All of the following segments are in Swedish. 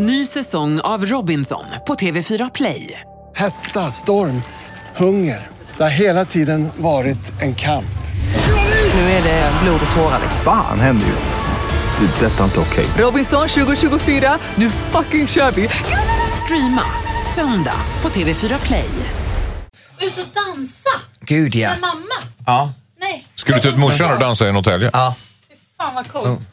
Ny säsong av Robinson på TV4 Play. Hetta, storm, hunger. Det har hela tiden varit en kamp. Nu är det blod och tårar. Fan händer just nu. Det. är Detta är inte okej. Robinson 2024, nu fucking kör vi! Streama söndag på TV4 Play. Ut och dansa Gud ja. med mamma? Ja. Nej, Ska du ta ut morsan och dansa i Norrtälje? ja. fy fan vad coolt.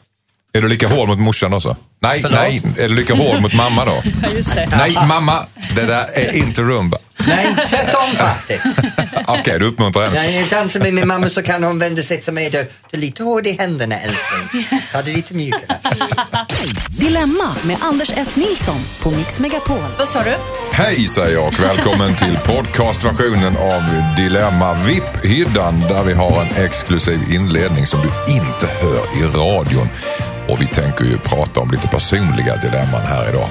Är du lika hård mot morsan också? Nej, Förlåt? nej. Är du lika hård mot mamma då? Ja, just det. Nej, mamma. Det där är inte rumba. Nej, tvärtom faktiskt. Okej, du uppmuntrar henne. När jag dansar med min mamma så kan hon vända sig till mig. Du, du är lite hård i händerna älskling. Ta det lite mjukare. Dilemma med Anders S. Nilsson på Mix Megapol. Vad sa du? Hej säger jag och välkommen till podcastversionen av Dilemma VIP-hyddan där vi har en exklusiv inledning som du inte hör i radion. Och vi tänker ju prata om lite personliga dilemman här idag.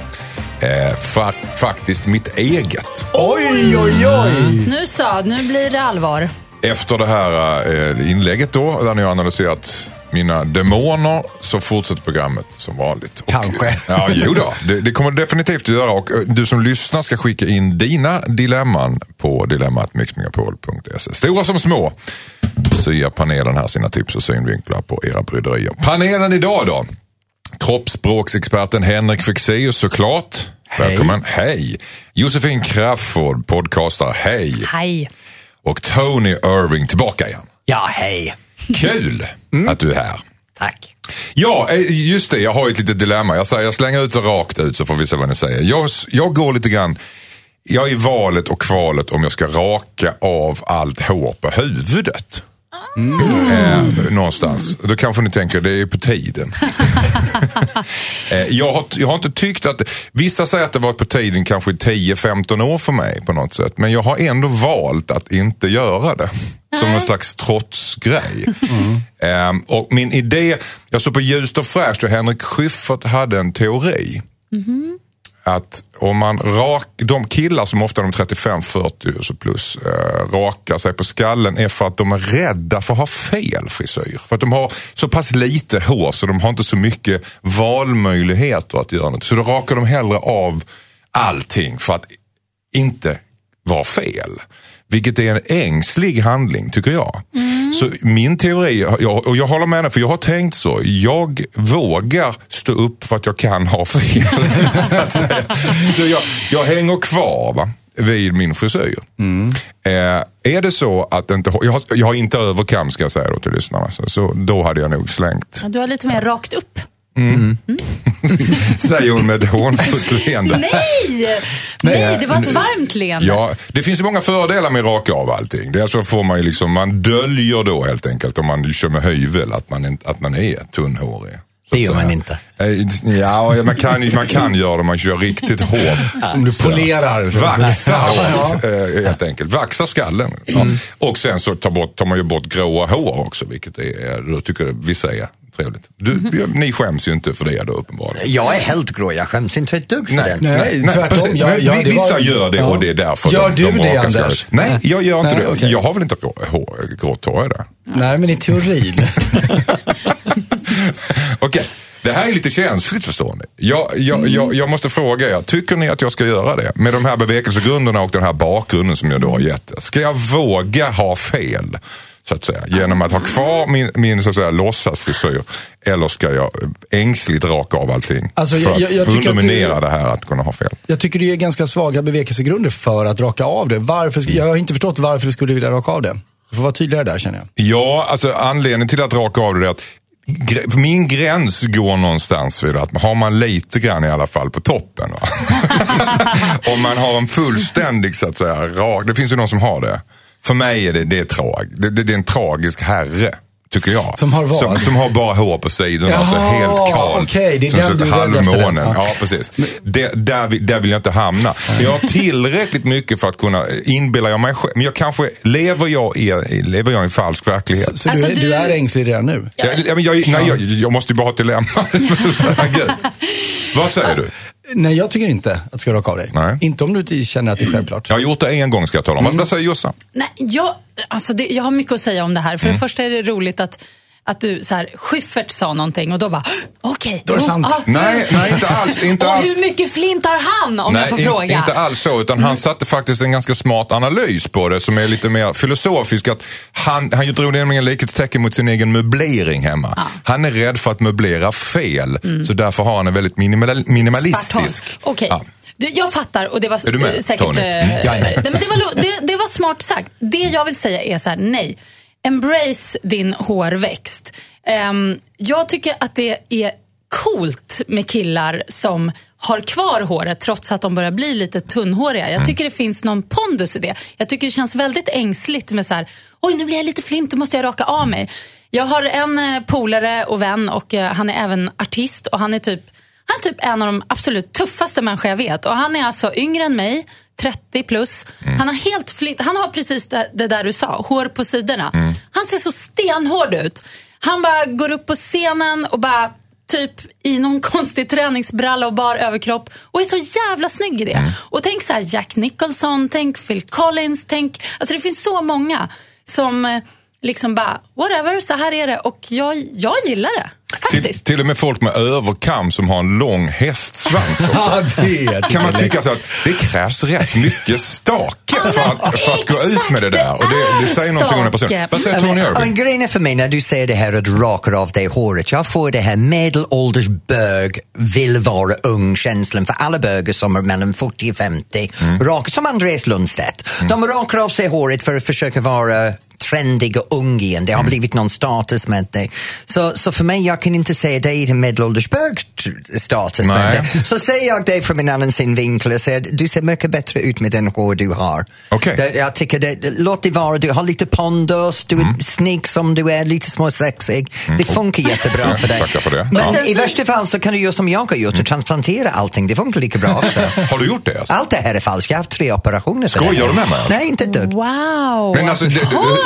Eh, fa- faktiskt mitt eget. Oj, oj, oj! Nu så, nu blir det allvar. Efter det här eh, inlägget då, där ni har analyserat mina demoner, så fortsätter programmet som vanligt. Och, Kanske. Ja, jo då. Det, det kommer det definitivt att göra. Och eh, du som lyssnar ska skicka in dina dilemman på dilemmatmixmegapol.se. Stora som små. Syar panelen här sina tips och synvinklar på era bryderier. Panelen idag då? Kroppsspråksexperten Henrik Fexeus såklart. Välkommen. Hej. Josefin Crafoord, podcastar. Hej. Hej. Och Tony Irving tillbaka igen. Ja, hej. Kul att du är här. Tack. Ja, eh, just det. Jag har ett litet dilemma. Jag, säger, jag slänger ut det rakt ut så får vi se vad ni säger. Jag, jag går lite grann... Jag är i valet och kvalet om jag ska raka av allt hår på huvudet. Eh, någonstans. Då kanske ni tänker det är på tiden. eh, jag, har, jag har inte tyckt att... Vissa säger att det varit på tiden kanske i 10-15 år för mig på något sätt. Men jag har ändå valt att inte göra det. Som en slags trotsgrej. Eh, och min idé... Jag såg på Ljust och fräscht och Henrik Schyffert hade en teori att om man rak, de killar som ofta är de 35-40 plus eh, rakar sig på skallen är för att de är rädda för att ha fel frisyr. För att de har så pass lite hår så de har inte så mycket valmöjligheter att göra något. Så då rakar de hellre av allting för att inte vara fel. Vilket är en ängslig handling tycker jag. Så min teori, jag, och jag håller med henne för jag har tänkt så. Jag vågar stå upp för att jag kan ha fel. så så jag, jag hänger kvar va, vid min frisyr. Eh, är det så att inte, jag har, jag har inte överkam ska jag säga då till lyssnarna. Så, så då hade jag nog slängt. Du har lite mer rakt upp. Säger hon med ett hånfullt leende. Nej! Nej, det var ett varmt leende. Ja, det finns ju många fördelar med raka av allting. Det är alltså får man ju liksom, man döljer då helt enkelt om man kör med hövel att man, att man är tunnhårig. Det gör man inte. Eh, Ja, man kan, man kan göra det om man kör riktigt hårt. Som du polerar. så. Vaxar eh, helt enkelt. Vaxar skallen. Ja. Mm. Och sen så tar, bort, tar man ju bort gråa hår också, vilket är, då tycker vissa är trevligt. Du, Mm. Ni skäms ju inte för det då uppenbarligen. Jag är helt grå, jag skäms inte ett dugg för Nej, det. nej, Nej, tvärtom. precis. Ja, ja, vi- det vissa var- gör det ja. och det är därför Gör de, du de det, rakar Anders? Nej, jag gör inte Nej, det. okej. Jag har väl inte grå, hår, grått hår? Det? Nej, men i teorin. Okej, det här är lite känsligt förstår ni. Jag, jag, jag, jag måste fråga er, tycker ni att jag ska göra det? Med de här bevekelsegrunderna och den här bakgrunden som jag då har gett er. Ska jag våga ha fel? Så att säga, genom att ha kvar min, min så att säga, låtsasfrisyr. Eller ska jag ängsligt raka av allting? Alltså, för jag- jag- att underminera du- det här att kunna ha fel. Jag tycker det är ganska svaga bevekelsegrunder för att raka av det. Varför, sk- jag har inte förstått varför du skulle vilja raka av det. Du får vara tydligare där känner jag. Ja, alltså anledningen till att raka av det är att min gräns går någonstans vid att har man lite grann i alla fall på toppen. Va? Om man har en fullständig så att säga rak, det finns ju någon som har det. För mig är det, det är trag. Det, det, det är en tragisk herre. Tycker jag. Som har vad? Som, som har bara hår på sidorna, Jaha, alltså helt kal. okej, det är som den så- du är rädd efter den. halvmånen. Ja. Ja, precis. Det, där, vill- där vill jag inte hamna. Men jag har tillräckligt mycket för att kunna inbilla jag mig själv. Men jag kanske, lever jag i, lever jag i en falsk verklighet? Så, så Alltså, du, du- du är ängslig redan nu? Ja, men jag, nej, jag, jag måste ju bara ha ett dilemma. Vad säger du? Nej, jag tycker inte att du ska raka av dig. Nej. Inte om du inte känner att det är självklart. Jag har gjort det en gång ska jag tala om. Vad- Vad säger Jossan? Nej, jag, alltså det, jag har mycket att säga om det här. För Mm. det första är det roligt att att du så här, Schyffert sa någonting och då bara, okej. Då är det oh, sant. ah, Nej, nej, inte alls. Inte och alls. hur mycket flint har han om jag får in- fråga? inte alls så, utan han satte faktiskt en ganska smart analys på det som är lite mer filosofisk. Att han, han drog nämligen likhetstecken mot sin egen möblering hemma. Han är rädd för att möblera fel, så därför har han en väldigt minimal, minimalistisk. Okej. Ja. Du, jag fattar och det var Är du med, eh, säkert... Tony? Jag är med. nej, men det, var, det, det var smart sagt. Det jag vill säga är så här, nej. Embrace din hårväxt. Ehm, jag tycker att det är coolt med killar som har kvar håret trots att de börjar bli lite tunnhåriga. Jag tycker det finns någon pondus i det. Jag tycker det känns väldigt ängsligt med så här, oj nu blir jag lite flint, då måste jag raka av mig. Jag har en eh, polare och vän och eh, han är även artist och han är typ han är typ en av de absolut tuffaste människor jag vet. Och han är alltså yngre än mig, 30 plus. Han har helt flint, han har precis det, det där du sa, hår på sidorna. Han ser så stenhård ut. Han bara går upp på scenen och bara typ i någon konstig träningsbralla och bar överkropp och är så jävla snygg i det. Och tänk så här Jack Nicholson, tänk Phil Collins, tänk, alltså det finns så många som eh, liksom bara, whatever, så här är det. Och jag, jag gillar det, Till, faktiskt. till och med folk med överkam som har en lång hästsvans också. Ja, det kan man tycka så att det krävs rätt mycket stake för att, för att gå ut med det där. Och det, det säger någonting om den personen. Vad säger Tony Irving? grejen är för mig när du säger det här att du rakar av dig håret, jag får det här medelålders bög vill vara ung-känslan för alla bögar som är mellan 40 och 50, Mm. rakar, som Andreas Lundstedt. De rakar av sig håret för att försöka vara trendig och ung igen. Det har Mm. blivit någon status med det. Så, så för mig, jag kan inte säga det är en medelålders bög-status med det. Så säger jag det från en annan synvinkel och säger du ser mycket bättre ut med den hår du har. Det- Jag tycker det, låt det vara, du har lite pondus, du är Mm. snygg som du är, lite småsexig. Det funkar jättebra för dig. Tackar för det. Men Ja. I värsta fall så kan du göra som jag har gjort och transplantera allting. Det funkar lika bra också. Har du gjort det? Alltså? Allt det här är falskt. Jag har haft tre operationer Skojar du med mig? Nej, inte ett dugg. Wow! Men alltså, det,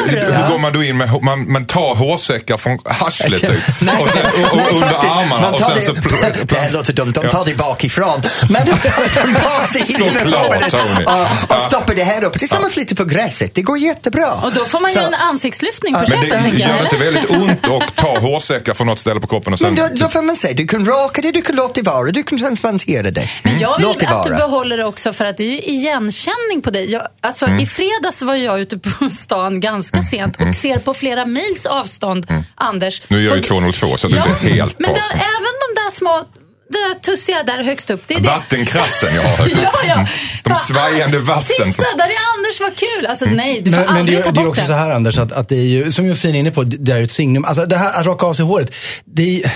hur, går man då in med, man, man tar hårsäckar från arslet typ, och, sen, och, och under armarna Man och sen så... det, pl- det här låter dumt, de tar Ja. det bakifrån. Men de tar det från baksidan och, och stoppar det här upp. Det är som att flytta på gräset, det går jättebra. Och då får man Så- göra en ansiktslyftning på Men köpet, det tänker jag. gör det inte väldigt ont att ta hårsäckar från något ställe på kroppen och sen... Men då, då får man säga, du kan raka det, du kan låta det vara, du kan transplantera det. Men jag vill det att du behåller det också för att det är ju igenkänning på dig. Jag, alltså, Mm. I fredags var jag ute på stan ganska sent och ser på flera mils avstånd, Anders. Mm. Nu gör ju Och- 202 så det är inte helt Men då, även de där små, det där tussiga där högst upp. Det är det. Vattenkrassen jag har. Ja, ja. De svajande vassen. Titta, där är Anders, vad kul. Alltså nej, du får Men, men det, aldrig är- ta det är bort också så här Anders, att, att det är ju, som Josefin är inne på, det är ju ett signum. Alltså det här att raka av sig håret, det är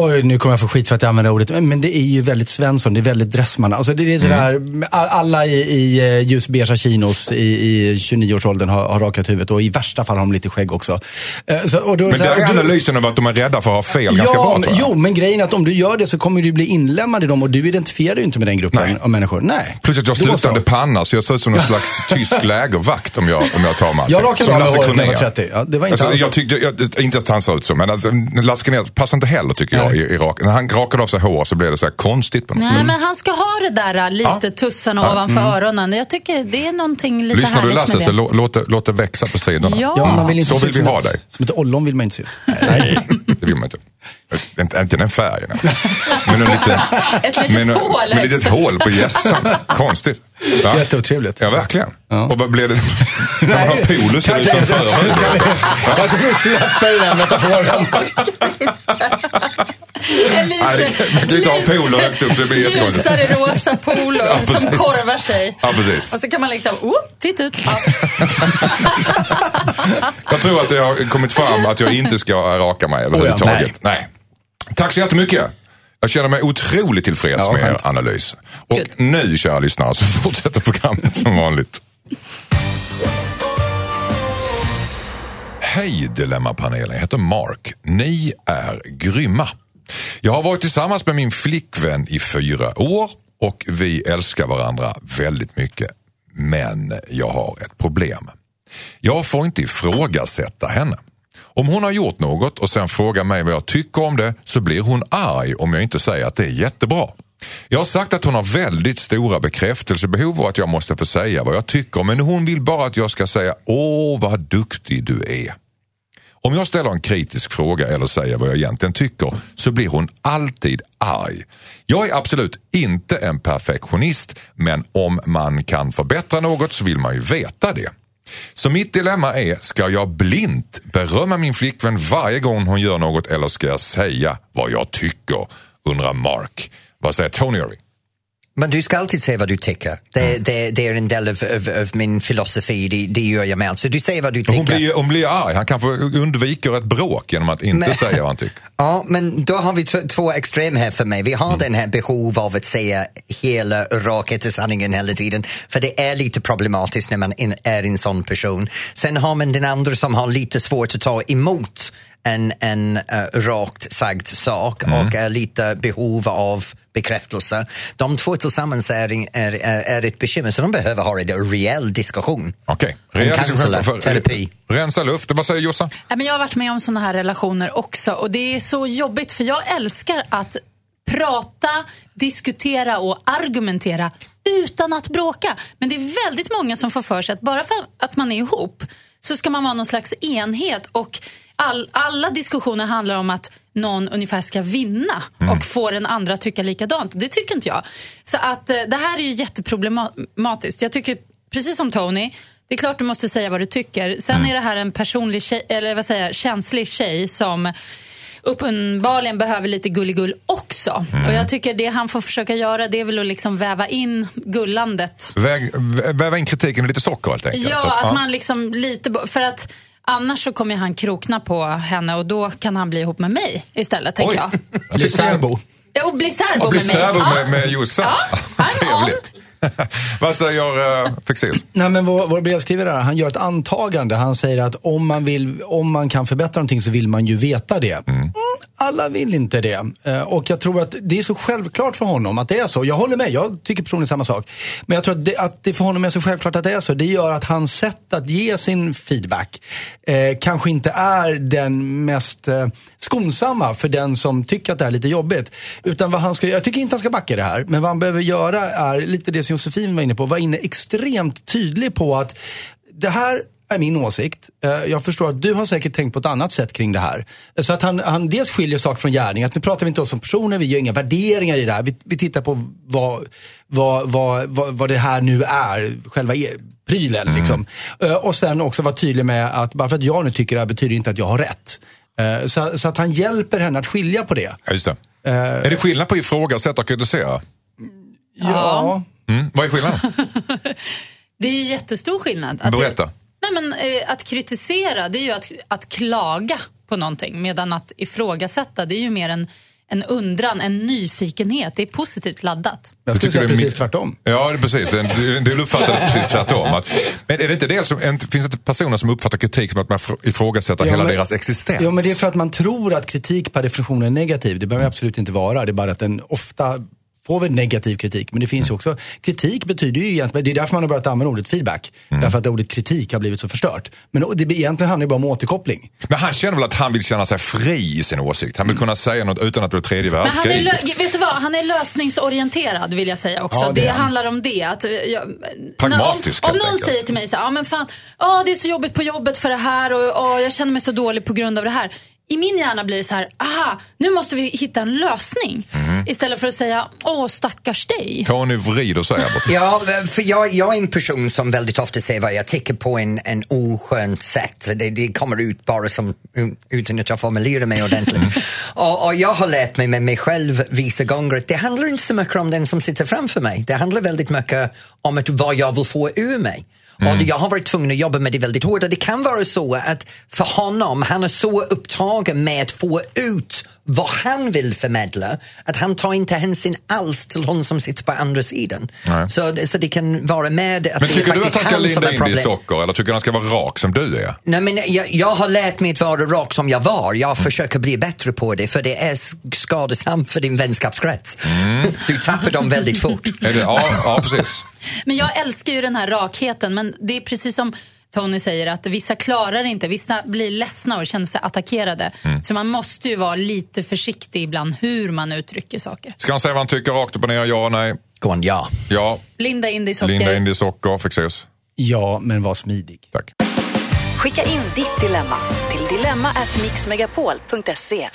Oj, nu kommer jag få skit för att jag använder ordet, men, det är ju väldigt Svensson, det är väldigt Dressman. Alltså det är sådär, Mm. all- alla i, i eh, ljusbeiga chinos i, i 29-årsåldern har, har rakat huvudet och i värsta fall har de lite skägg också. Eh, Så, och då Men så här- där är analysen av att de är rädda för att ha fel ganska ja, bra tror jag. Jo, men grejen är att om du gör det så kommer du bli inlämnad i dem och du identifierar ju inte med den gruppen Nej. av människor. Nej. Plus att jag har slutande panna så jag ser ut som någon slags tysk lägervakt om jag, om jag tar mig. Jag rakade av mig håret när jag var Kronér. 30. Ja, det var inte Alltså, alls. jag tyckte, jag, inte att han såg ut så, men alltså, Lasse Kronér passar inte heller tycker jag i, i rak. När han rakade av sig hår så blev det så här konstigt på något Nej, sätt. men han ska ha det där äh, lite Ja. tussarna Ja. ovanför öronen. Jag tycker det är någonting lite Lyssnar du härligt Lasse med så det. lå, låt, det, låt det växa på sidorna. Ja. Ja, man vill inte Så vill vi ha ett, dig. Som ett ollon vill man inte se ut. Nej, det vill man inte. Inte, inte den färgen. Men en liten, Ett litet men, hål högst litet hål på gässan. Konstigt. Ja. Jätteotrevligt. Ja, verkligen. Ja. Och vad blev det? När man har polo ser det ut som förhud. Jag tror vi släpper den metaforen. En Nej, lite, man kan inte ha polo högt upp, det blir jättekonstigt. ljusare rosa polo som precis. korvar sig. Ja, precis. Och så kan man liksom, oh, titta ut. Ja. Jag tror att det har kommit fram att jag inte ska raka mig överhuvudtaget. nej. Tack så jättemycket. Jag känner mig otroligt tillfreds Ja, med er analys. Och Good. nu, kära lyssnare, så fortsätter programmet som vanligt. Hej Dilemmapanelen, jag heter Mark. Ni är grymma. Jag har varit tillsammans med min flickvän i fyra år och vi älskar varandra väldigt mycket. Men jag har ett problem. Jag får inte ifrågasätta henne. Om hon har gjort något och sen frågar mig vad jag tycker om det så blir hon arg om jag inte säger att det är jättebra. Jag har sagt att hon har väldigt stora bekräftelsebehov och att jag måste få säga vad jag tycker men hon vill bara att jag ska säga åh vad duktig du är. Om jag ställer en kritisk fråga eller säger vad jag egentligen tycker så blir hon alltid arg. Jag är absolut inte en perfektionist men om man kan förbättra något så vill man ju veta det. Så mitt dilemma är, ska jag blint berömma min flickvän varje gång hon gör något eller ska jag säga vad jag tycker? Undrar Mark. Vad säger Tony Irving? Men du ska alltid säga vad du tycker. Det, det, det är en del av, av, av min filosofi, det, det gör jag med. Så du säger vad du tycker. Hon blir, hon blir arg. Han kanske undviker ett bråk genom att inte Men- säga vad han tycker. Ja, men då har vi två extrem här för mig. Vi har den här behov av att säga hela rakheten sanningen hela tiden. För det är lite problematiskt när man in, är en sån person. Sen har man den andra som har lite svårt att ta emot en, en uh, rakt sagd sak och är lite behov av bekräftelse. De två tillsammans är, är, är, ett bekymmer så de behöver ha en rejäl diskussion. Okej. En Rejäl diskussion counselor, för- terapi. Rensa luft. Vad säger Jossan? Ja, men jag har varit med om såna här relationer också och det är så jobbigt för jag älskar att prata, diskutera och argumentera utan att bråka. Men det är väldigt många som får för sig att bara för att man är ihop så ska man vara någon slags enhet och all, alla diskussioner handlar om att någon ungefär ska vinna och få den andra att tycka likadant. Det tycker inte jag. Så att eh, det här är ju jätteproblematiskt. Jag tycker, precis som Tony, det är klart du måste säga vad du tycker. Sen är det här en personlig tjej, eller vad säger jag, känslig tjej som uppenbarligen behöver lite gulligull också. Och jag tycker det han får försöka göra det är väl att liksom väva in gullandet. Väg, vä- väva in kritiken i lite socker helt enkelt. Ja, Så att man liksom lite... För att annars så kommer han krokna på henne och då kan han bli ihop med mig istället, tänker Oj. jag. Bli särbo. Ja, Och bli särbo Och bli med mig. särbo Ja. med, med Jossan. Ja, I'm Trevligt. Vad säger uh, Fexeus? Nej, men vår, vår brevskrivare han gör ett antagande. Han säger att om man, vill, om man kan förbättra någonting så vill man ju veta det. Mm, alla vill inte det. Eh, Och jag tror att det är så självklart för honom att det är så. Jag håller med, jag tycker personligen samma sak. Men jag tror att det, att det för honom är så självklart att det är så. Det gör att hans sätt att ge sin feedback eh, kanske inte är den mest eh, skonsamma för den som tycker att det är lite jobbigt. Utan vad han ska, jag tycker inte han ska backa det här, men vad han behöver göra är lite det som Josefin var inne på. Var inne extremt tydlig på att det här är min åsikt. Eh, Jag förstår att du har säkert tänkt på ett annat sätt kring det här. Så att han, han dels skiljer sak från gärning. Att nu pratar vi inte oss som personer, vi gör inga värderingar i det här. Vi, vi tittar på vad, vad, vad, vad, vad det här nu är, själva e- prylen. Liksom. Eh, Och sen också vara tydlig med att bara för att jag nu tycker det här betyder inte att jag har rätt. Eh, Så, så att han hjälper henne att skilja på det. Ja, just det. är det skillnad på ifrågasätta och kritisera? Ja. Mm. Vad är skillnaden? Det är ju jättestor skillnad. Att Berätta. Nej, men, eh, att kritisera, det är ju att, att klaga på någonting. Medan att ifrågasätta, det är ju mer en, en undran, en nyfikenhet. Det är positivt laddat. Jag skulle säga precis tvärtom. Ja, det är precis. En del uppfattar det precis tvärtom. Att, men är det inte det som, en, finns det inte personer som uppfattar kritik som att man fr- ifrågasätter Ja, hela men- deras existens? Ja, men det är för att man tror att kritik per definition är negativ. Det behöver absolut inte vara. Det är bara att den ofta får vi negativ kritik. Men det finns ju också, kritik betyder ju egentligen, det är därför man har börjat använda ordet feedback. Därför att ordet kritik har blivit så förstört. Men det egentligen handlar det bara om återkoppling. Men han känner väl att han vill känna sig fri i sin åsikt. Han vill kunna säga något utan att bli tredje Men han är, världskriget. vet du vad? han är lösningsorienterad vill jag säga också. Ja, det det handlar om det. Att, eh, jag, Pragmatisk, Om, om någon enkelt. säger till mig så ja men fan, ja, det är så jobbigt på jobbet för det här och ja, jag känner mig så dålig på grund av det här. I min hjärna blir det så här, aha, nu måste vi hitta en lösning. Mhm. Istället för att säga, åh stackars dig. Tony vrider sig. Ja, för jag, jag är en person som väldigt ofta säger vad jag tycker på en, en oskönt sätt. Det, det kommer ut bara som, utan att jag formulerar mig ordentligt. och, och jag har lärt mig med mig själv vissa gånger att det handlar inte så mycket om den som sitter framför mig. Det handlar väldigt mycket om att vad jag vill få ur mig. Mm. Och jag har varit tvungen att jobba med det väldigt hårt. Och det kan vara så att för honom, han är så upptagen med att få ut vad han vill förmedla att han tar inte hänsyn alls till hon som sitter på andra sidan. Nej. Så, så det kan vara med att Men det är tycker du att han ska linda är in det i problem. socker eller tycker du att han ska vara rak som du är? Nej, men jag, jag har lärt mig att vara rak som jag var. Jag försöker bli bättre på det för det är sk- skadesamt för din vänskapskrets. Du tappar dem väldigt fort. Är det? Ja, ja, precis. Men jag älskar ju den här rakheten, men det är precis som Tony säger att vissa klarar inte, vissa blir ledsna och känner sig attackerade. Mm. Så man måste ju vara lite försiktig ibland hur man uttrycker saker. Ska han säga vad han tycker rakt upp och ner? Ja, nej? Gå on, ja. Ja. Linda in i socker. Linda in i socker. Fexeus. Ja, men var smidig. Tack. Skicka in ditt dilemma till dilemma@mixmegapol.se.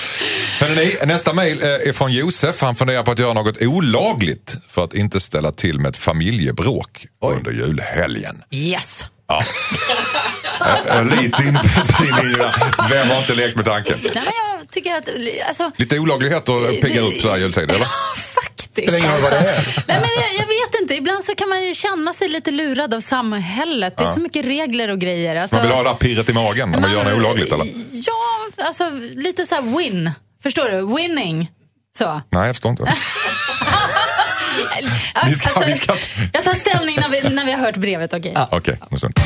Nästa mejl eh, är från Josef. Han funderar på att göra något olagligt för att inte ställa till med ett familjebråk under julhelgen. Yes. Ja. Jag lite inne på din linje. Vem har inte lekt med tanken? Nej, men jag tycker att... Alltså, Lite olagligheter piggar upp så här jultid, eller? Faktiskt. Är. Nej, men jag, jag vet inte. Ibland så kan man ju känna sig lite lurad av samhället. Det är så mycket regler och grejer. Alltså, Man vill ha det där pirret i magen när man gör något olagligt, eller? Ja, alltså lite så här win. Förstår du? Winning. Så. Nej, jag förstår inte. Ja, Vi ska- alltså, vi ska Jag tar ställning när vi, när vi har hört brevet, okej? Okej, en stund.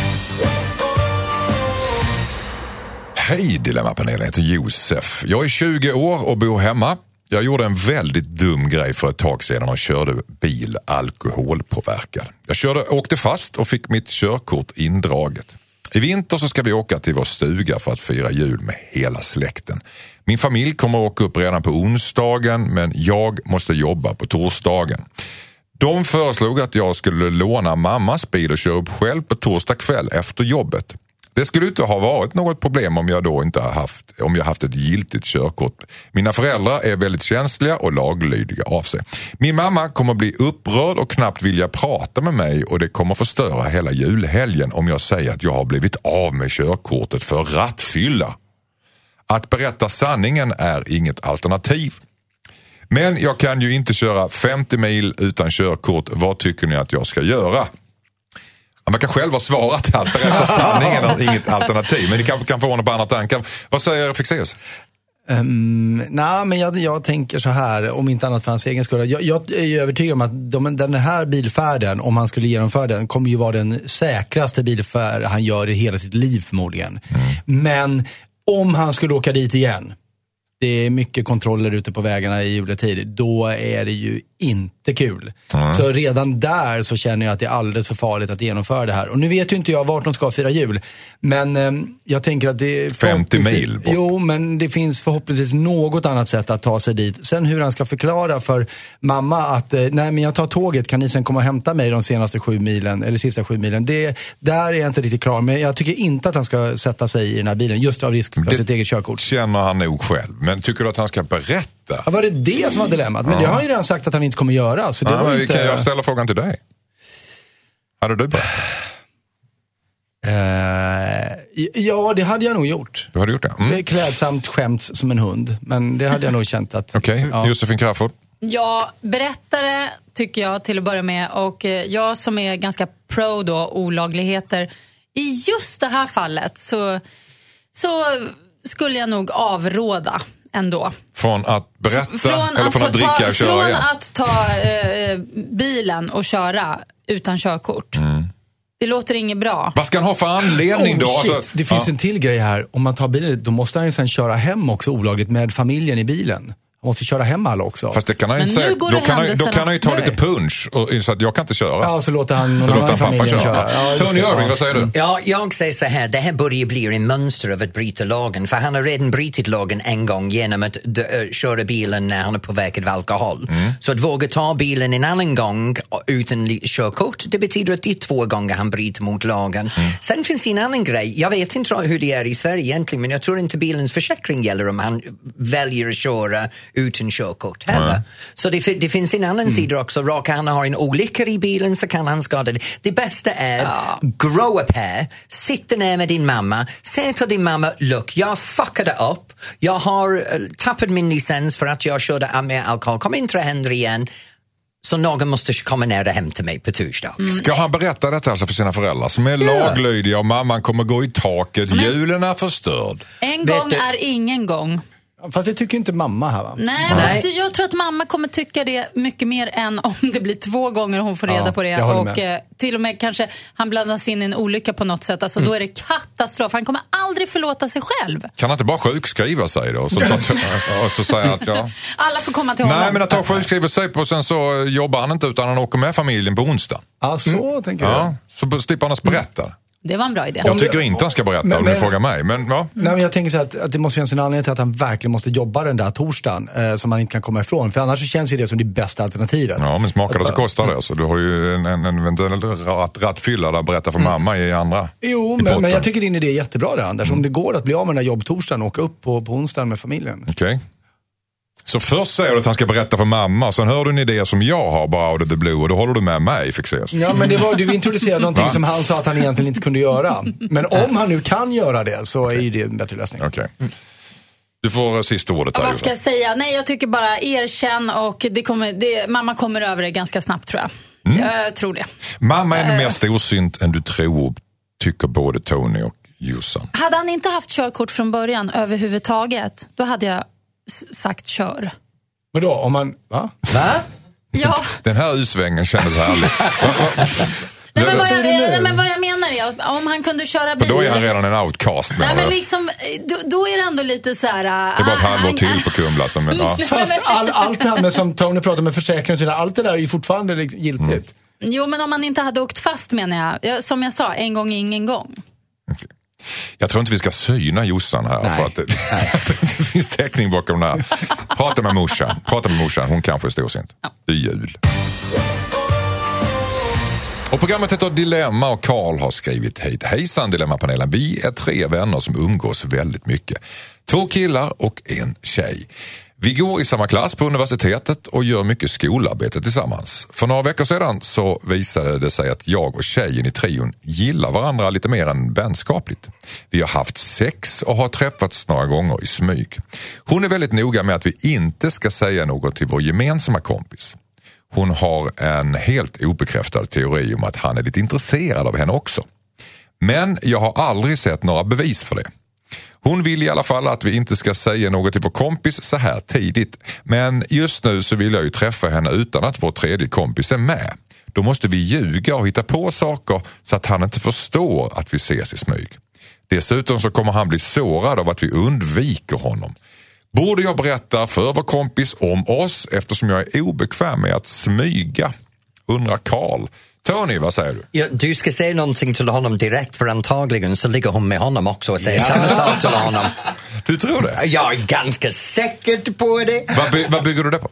Hej Dilemmapanelen, jag heter Josef. Jag är 20 år och bor hemma. Jag gjorde en väldigt dum grej för ett tag sedan och körde bil alkoholpåverkad. Jag körde, åkte fast och fick mitt körkort indraget. I vinter så ska vi åka till vår stuga för att fira jul med hela släkten. Min familj kommer åka upp redan på onsdagen men jag måste jobba på torsdagen. De föreslog att jag skulle låna mammas bil och köra upp själv på torsdag kväll efter jobbet. Det skulle inte ha varit något problem om jag då inte haft, om jag haft ett giltigt körkort. Mina föräldrar är väldigt känsliga och laglydiga av sig. Min mamma kommer bli upprörd och knappt vilja prata med mig och det kommer förstöra hela julhelgen om jag säger att jag har blivit av med körkortet för rattfylla. Att berätta sanningen är inget alternativ. Men jag kan ju inte köra 50 mil utan körkort. Vad tycker ni att jag ska göra? Man kan själv ha svarat att berätta sanningen är inget alternativ. Men ni kanske kan få honom på andra tankar. Vad säger Fexeus? Um, Nej, men jag, jag tänker så här, om inte annat för hans egen skull. Jag, jag är övertygad om att de, den här bilfärden, om han skulle genomföra den, kommer ju vara den säkraste bilfärd han gör i hela sitt liv förmodligen. Men om han skulle åka dit igen, det är mycket kontroller ute på vägarna i juletid, då är det ju inte kul. Så redan där så känner jag att det är alldeles för farligt att genomföra det här. Och nu vet ju inte jag vart de ska fira jul. Men eh, jag tänker att det... är 50 förhoppningsvis- mil bort. Jo, men det finns förhoppningsvis något annat sätt att ta sig dit. Sen hur han ska förklara för mamma att, eh, nej men jag tar tåget, kan ni sen komma och hämta mig de senaste sju milen, eller sista sju milen. Det, där är jag inte riktigt klar. Men jag tycker inte att han ska sätta sig i den här bilen, just av risk för Det- sitt eget körkort. Känner han nog själv. Men tycker du att han ska berätta? Ja, var det det som var dilemmat? Men det har han ju redan sagt att han inte kommer göra. Så det Ja, var inte... Kan jag ställa frågan till dig? Hade du berättat? Eh, ja, det hade jag nog gjort. Du hade gjort det? Det Mm. är Klädsamt skämt som en hund, men det hade jag nog känt att... Okej, ja. Josefin Crafoord. Ja, berättare tycker jag till att börja med. Och eh, jag som är ganska pro då, olagligheter. I just det här fallet så, så skulle jag nog avråda ändå. Från att berätta eller från att, ta- dricka och köra från igen? att ta eh, bilen och köra utan körkort. Mm. Det låter inget bra. Vad ska han ha för anledning då? Oh, shit. Alltså, det finns ja. en till grej här. Om man tar bilen, då måste han ju sen köra hem också olagligt med familjen i bilen. Måste köra hem alla också. Fast det kan han Men inte nu säga. går Då kan, han, då kan han ju ta Nej. lite punch och så att jag kan inte köra. Ja, så låter han någon så annan han pappa köra. köra. Ja, Tony. Irving, vad säger du? Ja, jag säger så här, det här börjar bli en mönster av att bryta lagen. För han har redan brutit lagen en gång genom att dö, äh, köra bilen när han är påverkad av alkohol. Så att våga ta bilen en annan gång utan körkort, det betyder att det är två gånger han bryter mot lagen. Sen finns det en annan grej, jag vet inte hur det är i Sverige egentligen, men jag tror inte bilens försäkring gäller om han väljer att köra utan körkort heller. Så det, det finns en annan sida också, råkar han ha en olycka i bilen så kan han skada det. Det bästa är, grow up här, sitta ner med din mamma, säg till din mamma, look, jag fuckade upp, jag har eh, tappat min licens för att jag körde med alkohol, kommer inte att hända igen. Så någon måste komma ner och hämta mig på torsdag. Ska han berätta detta alltså för sina föräldrar som är laglydiga och mamman kommer gå i taket, julen är förstörd. En gång är ingen gång. Fast det tycker inte mamma här va? Nej, fast jag tror att mamma kommer tycka det mycket mer än om det blir två gånger hon får reda Ja, på det. jag Och med. eh, till och med kanske han blandas in i en olycka på något sätt. Alltså, Då är det katastrof. Han kommer aldrig förlåta sig själv. Kan han inte bara sjukskriva sig då? Så, ta, och så säga att ja. Alla får komma till honom. Nej men att han sjukskriver sig på och sen så jobbar han inte utan han åker med familjen på onsdag. Ja, så tänker Ja, så slipper han att berätta. Det var en bra idé. Jag tycker inte han ska berätta Men- om du men- frågar mig. Men ja, Nej, men jag tänker så att, att det måste finnas en anledning till att han verkligen måste jobba den där torsdagen. Eh, som han inte kan komma ifrån. För annars så känns ju det som det bästa alternativet. ja men smakar det så kostar det. Så du har ju en, en, en eventuell ratt, rattfylla där berätta för mamma i andra Jo, i men, men jag tycker din idé är jättebra där Anders. Om det går att bli av med den där jobbtorsdagen och åka upp på, på onsdagen med familjen. Okej. Så först säger du att han ska berätta för mamma, sen hör du en idé som jag har bara out of the blue och då håller du med mig Fexeus. Ja, men det var, du introducerade någonting Va? som han sa att han egentligen inte kunde göra. Men om han nu kan göra det så är ju det en bättre lösning. Okej. Du får eh, sista ordet där Vad ska jag säga? Nej, jag tycker bara erkänn och det kommer, det, mamma kommer över det ganska snabbt tror jag. Mm. Jag tror det. Mamma är Eh. nog mer storsynt än du tror, tycker både Tony och Jossan. Hade han inte haft körkort från början överhuvudtaget, då hade jag sagt kör. Men då, om man... Va? Va? Ja, Den här utsvängen kändes härlig. nej, men, vad jag, nej, men vad jag menar är att om han kunde köra bil. Då är han redan en outcast Nej, men liksom, då, då är det ändå lite så här... Det är bara ett halvår till på Kumla. Som, ja. Fast all, allt det här med som Tony pratar med försäkring och sådär, allt det där är ju fortfarande giltigt. Mm. Jo, men om man inte hade åkt fast menar jag. Som jag sa, en gång är ingen gång. Jag tror inte vi ska syna Jossan här. Nej. För att det, det finns täckning bakom det här. Prata med morsan. Prata med morsan. Hon kanske är storsint. Det är jul. Och programmet heter Dilemma och Karl har skrivit hit. Hejsan Dilemmapanelen. Vi är tre vänner som umgås väldigt mycket. Två killar och en tjej. Vi går i samma klass på universitetet och gör mycket skolarbete tillsammans. För några veckor sedan så visade det sig att jag och tjejen i trion gillar varandra lite mer än vänskapligt. Vi har haft sex och har träffats några gånger i smyg. Hon är väldigt noga med att vi inte ska säga något till vår gemensamma kompis. Hon har en helt obekräftad teori om att han är lite intresserad av henne också. Men jag har aldrig sett några bevis för det. Hon vill i alla fall att vi inte ska säga något till vår kompis så här tidigt. Men just nu så vill jag ju träffa henne utan att vår tredje kompis är med. Då måste vi ljuga och hitta på saker så att han inte förstår att vi ses i smyg. Dessutom så kommer han bli sårad av att vi undviker honom. Borde jag berätta för vår kompis om oss eftersom jag är obekväm med att smyga? Undrar Karl. Tony, vad säger du? Ja, du ska säga någonting till honom direkt för antagligen så ligger hon med honom också och säger samma sak till honom. Du tror det? Jag är ganska säker på det. Vad, by- vad bygger du det på?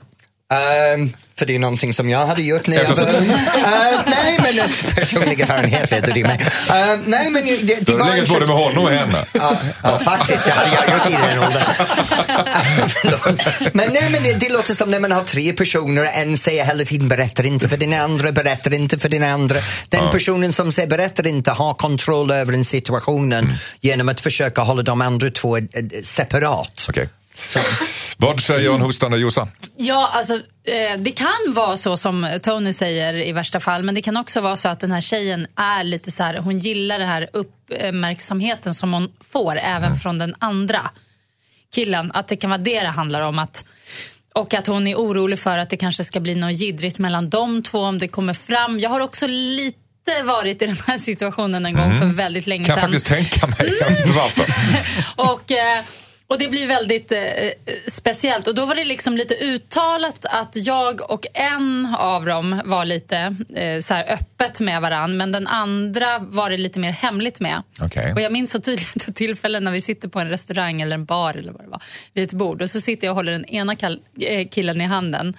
Ehm, för det är någonting som jag hade gjort när jag var ung. Ehm, nej, men personlig erfarenhet vet du det med. Ehm, nej, men det, det Du har legat både med honom och henne. Ja, ja, faktiskt, det hade jag gjort i den åldern. Men nej, men det, det låter som när man har tre personer och en säger hela tiden berättar inte för den andra, berättar inte för den andra. Den personen som säger berättar inte har kontroll över den situationen genom att försöka hålla de andra två eh, separat. Okej. Vad säger en hostande Jossan? Ja, alltså eh, det kan vara så som Tony säger i värsta fall, men det kan också vara så att den här tjejen är lite så här, hon gillar den här uppmärksamheten som hon får även från den andra killen. Att det kan vara det det handlar om. Att, och att hon är orolig för att det kanske ska bli något jiddrigt mellan de två om det kommer fram. Jag har också lite varit i den här situationen en gång för väldigt länge Kan jag sedan. faktiskt tänka mig. Inte varför. Och, eh, och det blir väldigt eh, speciellt. Och då var det liksom lite uttalat att jag och en av dem var lite eh, så öppet med varann. Men den andra var det lite mer hemligt med. Okej. Och jag minns så tydligt ett tillfälle när vi sitter på en restaurang eller en bar eller vad det var. Vid ett bord. Och så sitter jag och håller den ena eh, killen i handen.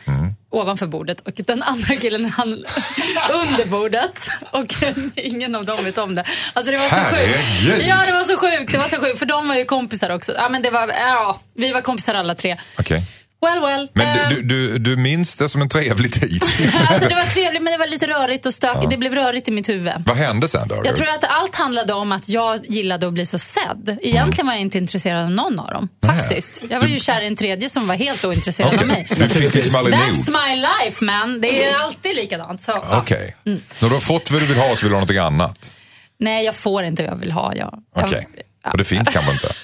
Ovanför bordet och den andra killen handen under bordet. Och ingen av dem vet om det. Alltså det var så sjukt. Ja, det var så sjukt. Det var så sjukt. För de var ju kompisar också. Ja, men det var, ja, vi var kompisar alla tre. Okej. Well, well. Men Eh, du, du, du minns det som en trevlig tid. alltså det var trevligt men det var lite rörigt och stökigt. Det blev rörigt i mitt huvud. Vad hände sen då? Jag tror att allt handlade om att jag gillade att bli så sedd. Egentligen var jag inte intresserad av någon av dem. Faktiskt. Jag var ju kär i en tredje som var helt ointresserad Okej. av mig. Du fick liksom aldrig That's my life man. Det är alltid likadant. Så, ja. Okej. När du har fått vad du vill ha så vill du ha någonting annat? Nej, jag får inte vad jag vill ha. Jag, Okej. jag, Och det finns kanske inte.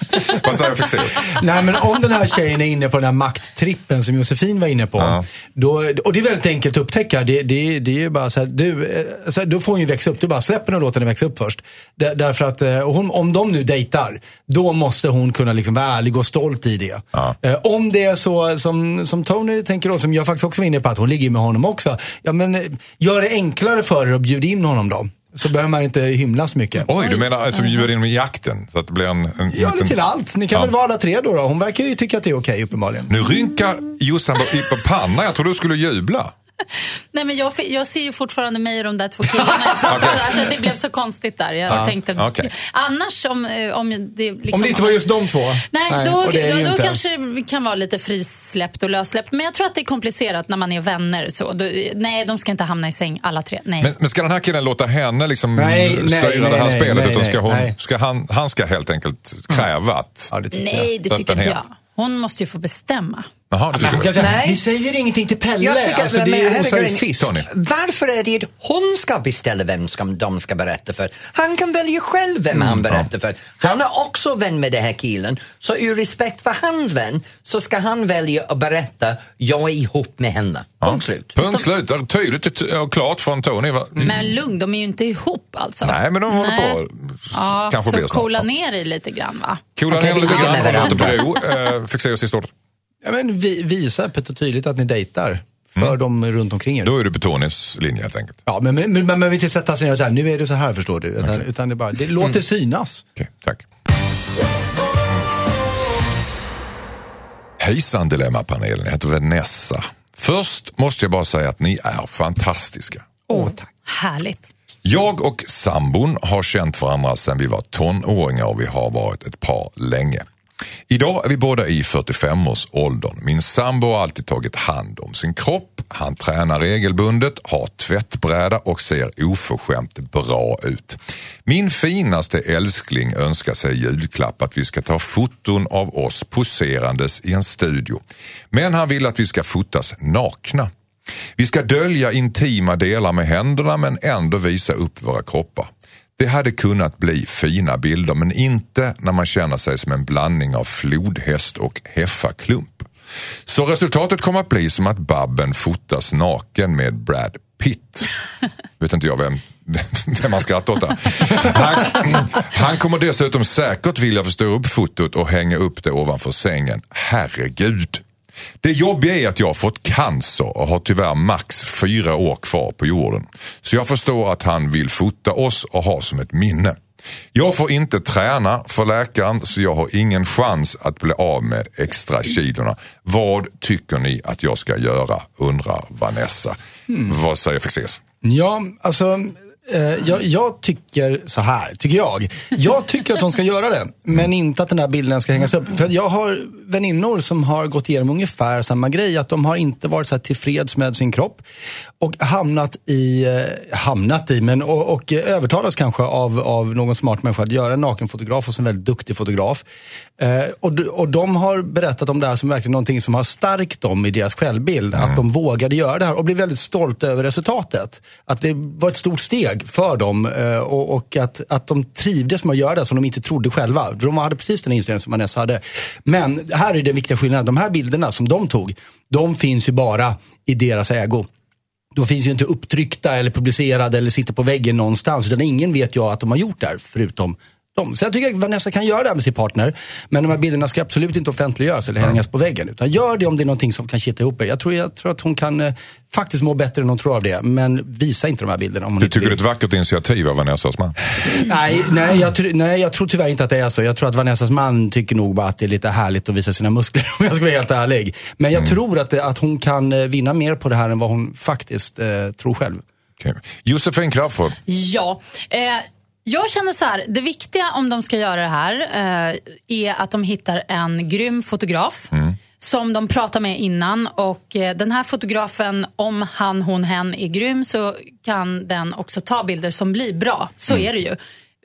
Vad säger Fexeus? Nej, men om den här tjejen är inne på den här makttrippen som Josefin var inne på. Ja. Då, och det är väldigt enkelt att upptäcka. Det, det, det är ju bara så här, du, eh, så här, då får hon ju växa upp. Du bara släpper henne och låter henne växa upp först. Där, därför att eh, och hon, om de nu dejtar, då måste hon kunna liksom vara ärlig och stolt i det. Ja. Eh, om det är så som, som Tony tänker då, som jag faktiskt också var inne på, att hon ligger med honom också. Ja, men gör det enklare för er att bjuda in honom då. Så behöver man inte hymla så mycket. Oj, du menar alltså bjuda in med jakten? Så att det blir en... en Ja, liten- lite till allt. Ni kan Ja. väl vara alla tre då, då? Hon verkar ju tycka att det är okej uppenbarligen. Nu rynkar Jossan på på pannan. Jag tror du skulle jubla. Nej, men jag, jag ser ju fortfarande mig och de där två killarna. alltså, det blev så konstigt där. Jag Ja, tänkte, okej. Annars om, eh, om det liksom... Om det inte var just de två. Nej, då, ju då, då inte. kanske det kan vara lite frisläppt och lössläppt. Men jag tror att det är komplicerat när man är vänner. Så. Då, nej, de ska inte hamna i säng alla tre. Nej. Men, men ska den här killen låta henne liksom Nej, nej, styra nej, det här nej, spelet? nej, utan ska nej, hon, nej. ska han, han ska helt enkelt kräva att... Ja, det nej, det tycker inte jag. Hon måste ju få bestämma. Jaha, det tycker säga, Nej. Ni säger ingenting till Pelle. Jag tycker- alltså, men det är. Tony. Varför är det att hon ska beställa vem ska, de ska berätta för? Han kan välja själv vem han berättar för. Han är också vän med den här killen, så i respekt för hans vän så ska han välja att berätta, jag är ihop med henne. Punkt slut. Punkt slut. Det är Tydligt och klart från Tony. va? Men lugn, de är ju inte ihop alltså. Nej, men de håller Nej. på. Ja, Kanske så coola ner i lite grann va? Coola Okej, ner lite grann, med håll inte på. Eh, Fick se oss sista ordet. Ja, men vi, visa öppet och tydligt att ni dejtar för dem runt omkring er. Då är du på Tonys linje helt enkelt. Ja, men, men, men man behöver inte sätta sig ner och säga nu är det så här förstår du. Utan, utan det, bara, det låter synas. Okej, tack. Hejsan Dilemmapanelen, jag heter Vanessa. Först måste jag bara säga att ni är fantastiska. Åh, tack. Härligt. Jag och sambon har känt varandra sedan vi var tonåringar och vi har varit ett par länge. Idag är vi båda i 45-årsåldern. Min sambo har alltid tagit hand om sin kropp. Han tränar regelbundet, har tvättbräda och ser oförskämt bra ut. Min finaste älskling önskar sig i julklapp att vi ska ta foton av oss poserandes i en studio. Men han vill att vi ska fotas nakna. Vi ska dölja intima delar med händerna men ändå visa upp våra kroppar. Det hade kunnat bli fina bilder men inte när man känner sig som en blandning av flodhäst och heffaklump. Så resultatet kommer att bli som att Babben fotas naken med Brad Pitt. Vet inte jag vem, vem man skrattar åt. Han, han kommer dessutom säkert vilja förstöra upp fotot och hänga upp det ovanför sängen. Herregud. Det jobbiga är att jag har fått cancer och har tyvärr max fyra år kvar på jorden. Så jag förstår att han vill fota oss och ha som ett minne. Jag får inte träna för läkaren så jag har ingen chans att bli av med extra kilorna. Vad tycker ni att jag ska göra? undrar Vanessa. Vad säger Fexeus? Ja, alltså. Eh, jag, jag tycker så här, tycker jag. Jag tycker att de ska göra det, men inte att den här bilden ska hängas upp. För jag har väninnor som har gått igenom ungefär samma grej. Att de har inte varit så här tillfreds med sin kropp och hamnat i, eh, hamnat i, men och, och övertalas kanske av, av någon smart människa att göra en nakenfotograf och en väldigt duktig fotograf. Eh, och, och de har berättat om det här som verkligen någonting som har stärkt dem i deras självbild. Att de vågade göra det här och blev väldigt stolta över resultatet. Att det var ett stort steg för dem eh, och, och att, att de trivdes med att göra det som de inte trodde själva. De hade precis den inställningen som Vanessa hade. Men här är den viktiga skillnaden. De här bilderna som de tog, de finns ju bara i deras ägo. De finns ju inte upptryckta eller publicerade eller sitter på väggen någonstans. Utan ingen vet jag att de har gjort det här, förutom dem. Så jag tycker att Vanessa kan göra det här med sin partner. Men de här bilderna ska absolut inte offentliggöras eller hängas på väggen. Utan gör det om det är någonting som kan kitta ihop er. Jag tror, jag tror att hon kan eh, faktiskt må bättre än hon tror av det. Men visa inte de här bilderna om hon Du inte tycker det vill. är ett vackert initiativ av Vanessas man? Nej, nej, jag, tr- nej, jag tror tyvärr inte att det är så. Jag tror att Vanessas man tycker nog bara att det är lite härligt att visa sina muskler om jag ska vara helt ärlig. Men jag tror att, det, att hon kan eh, vinna mer på det här än vad hon faktiskt eh, tror själv. Okay. Josefin Crafoord, Ja. Eh, jag känner så här, det viktiga om de ska göra det här eh, är att de hittar en grym fotograf. Som de pratar med innan och eh, den här fotografen, om han, hon, hen är grym så kan den också ta bilder som blir bra. Så är det ju.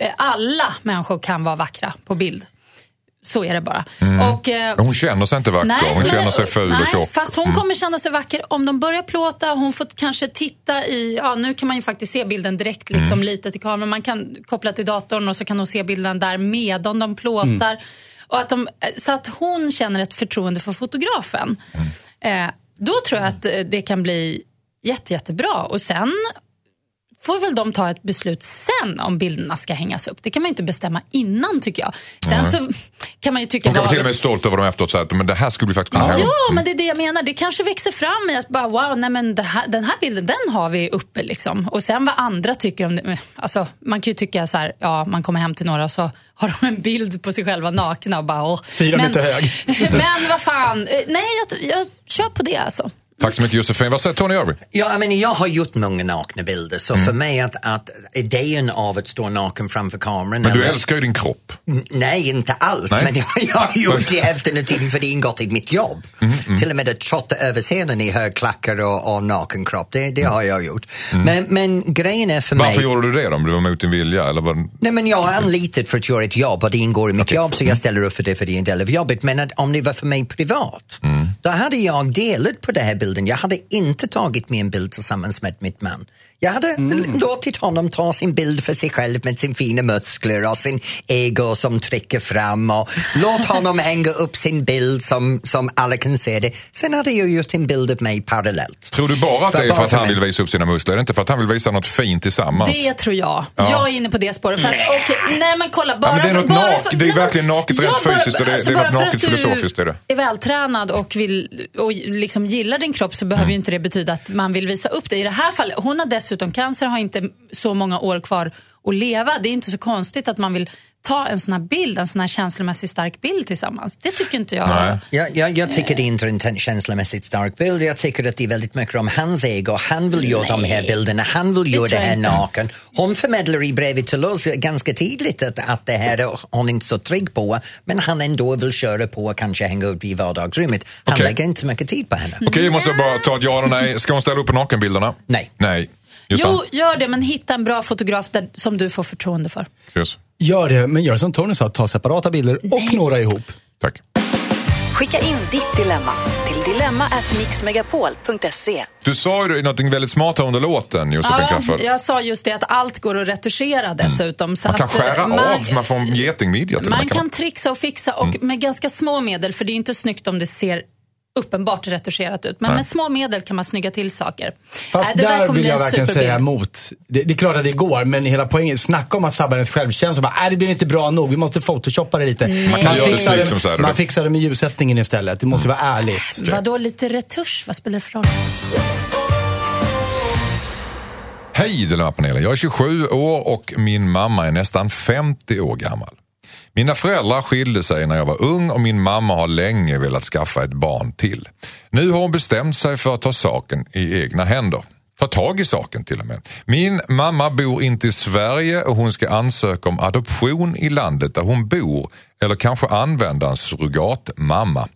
Eh, alla människor kan vara vackra på bild. Så är det bara. Och, eh, hon känner sig inte vacker, hon men- känner sig ful nej, och tjock. Fast hon kommer känna sig vacker om de börjar plåta. Hon får kanske titta i, ja nu kan man ju faktiskt se bilden direkt liksom lite till kameran. Man kan koppla till datorn och så kan hon se bilden där medan de plåtar. Och att de, så att hon känner ett förtroende för fotografen. Eh, då tror jag att eh, det kan bli jätte, jättebra. Och sen får väl de ta ett beslut sen om bilderna ska hängas upp. Det kan man inte bestämma innan tycker jag. Sen så kan man ju tycka... De kan vara till och med stolt över dem efteråt säga att men det här skulle vi faktiskt kunna. Ja, men det är det jag menar. Det kanske växer fram i att bara, wow, nej men här, den här bilden den har vi uppe. Liksom. Och sen vad andra tycker om det. Alltså, man kan ju tycka så här, ja, man kommer hem till några och så har de en bild på sig själva nakna och bara, åh. Fyra men, meter hög. men vad fan, Eh, nej jag, jag kör på det alltså. Tack så mycket Josefin. Vad säger Tony Irving? Ja, jag, menar, jag har gjort många nakna bilder så för mig att, att idén av att stå naken framför kameran... Men du eller- älskar ju din kropp. Nej, inte alls. Nej. Men jag, jag har gjort det hälften av tiden för det ingått i mitt jobb. Mm, Till och med att trotta över scenen i högklackar och, och nakenkropp, det, det har jag gjort. Mm. Men, men grejen är för Varför mig... gjorde du det då? Om du var mot din vilja? Eller vad? Nej, men jag har anlitat för att göra ett jobb och det ingår i mitt jobb så jag ställer upp för det för det är en del av jobbet. Men att om det var för mig privat, då hade jag delat på den här bilden. Jag hade inte tagit med en bild tillsammans med mitt man. Jag hade låtit honom ta sin bild för sig själv med sin fina muskler och sin ego som trycker fram och låt honom hänga upp sin bild som, som alla kan se det. Sen hade jag gjort en bild av mig parallellt. Tror du bara att För- det är för att han vill visa upp sina muskler? Är inte för att han vill visa något fint tillsammans? Det tror jag. Jag är inne på det spåret. För att, okej, nej men kolla, bara men det är för, något bara nak- för, det är verkligen naket rent fysiskt och det- det är något för naket filosofiskt i det. är vältränad och, vill, och liksom gillar din kropp så behöver Mm. ju inte det betyda att man vill visa upp det. I det här fallet, hon har dessutom cancer och har inte så många år kvar att leva. Det är inte så konstigt att man vill ta en sån här bild, en sån här känslomässigt stark bild tillsammans. Det tycker inte jag. Nej. Jag, jag, jag tycker det är inte en känslomässigt stark bild. Jag tycker att det är väldigt mycket om hans ego. Han vill göra de här bilderna, han vill göra det här inte. naken. Hon förmedlar i brevet till oss ganska tidigt att, att det här är hon inte så trygg på, men han ändå vill köra på och kanske hänga upp i vardagsrummet. Han Okej. lägger inte så mycket tid på henne. Okej, jag måste bara ta ett ja eller nej. Ska hon ställa upp på nakenbilderna? Nej. Nej. Jo, gör det, men hitta en bra fotograf där, som du får förtroende för. Ses. Gör det, men gör som Tony sa, ta separata bilder och några ihop. Tack. Skicka in ditt dilemma till dilemma@mixmegapol.se. Du sa ju något väldigt smart under låten, Josefin Ja, Crafoord. jag sa just det att allt går att retuschera dessutom. Så Mm. Man kan att, eh, skära man- av, man får en getingmidja och Man med, kan trixa och fixa och Mm. med ganska små medel, för det är inte snyggt om det ser uppenbart retuscherat ut. Men Nej. med små medel kan man snygga till saker. Fast Äh, det där kommer vill jag en verkligen superbild. säga emot. Det, det är klart att det går, men hela poängen, snacka om att sabba ens självkänsla. Bara, äh, det blir inte bra nog, vi måste photoshoppa det lite. Man göra det fixar snyggt som så här, man det- fixar det med ljussättningen istället. Det måste vara ärligt. Vadå lite retusch? Vad spelar det för roll? Hej Dilemmapanelen, jag är 27 år och min mamma är nästan 50 år gammal. Mina föräldrar skilde sig när jag var ung och min mamma har länge velat skaffa ett barn till. Nu har hon bestämt sig för att ta saken i egna händer. Ta tag i saken till och med. Min mamma bor inte i Sverige och hon ska ansöka om adoption i landet där hon bor eller kanske använda en surrogatmamma.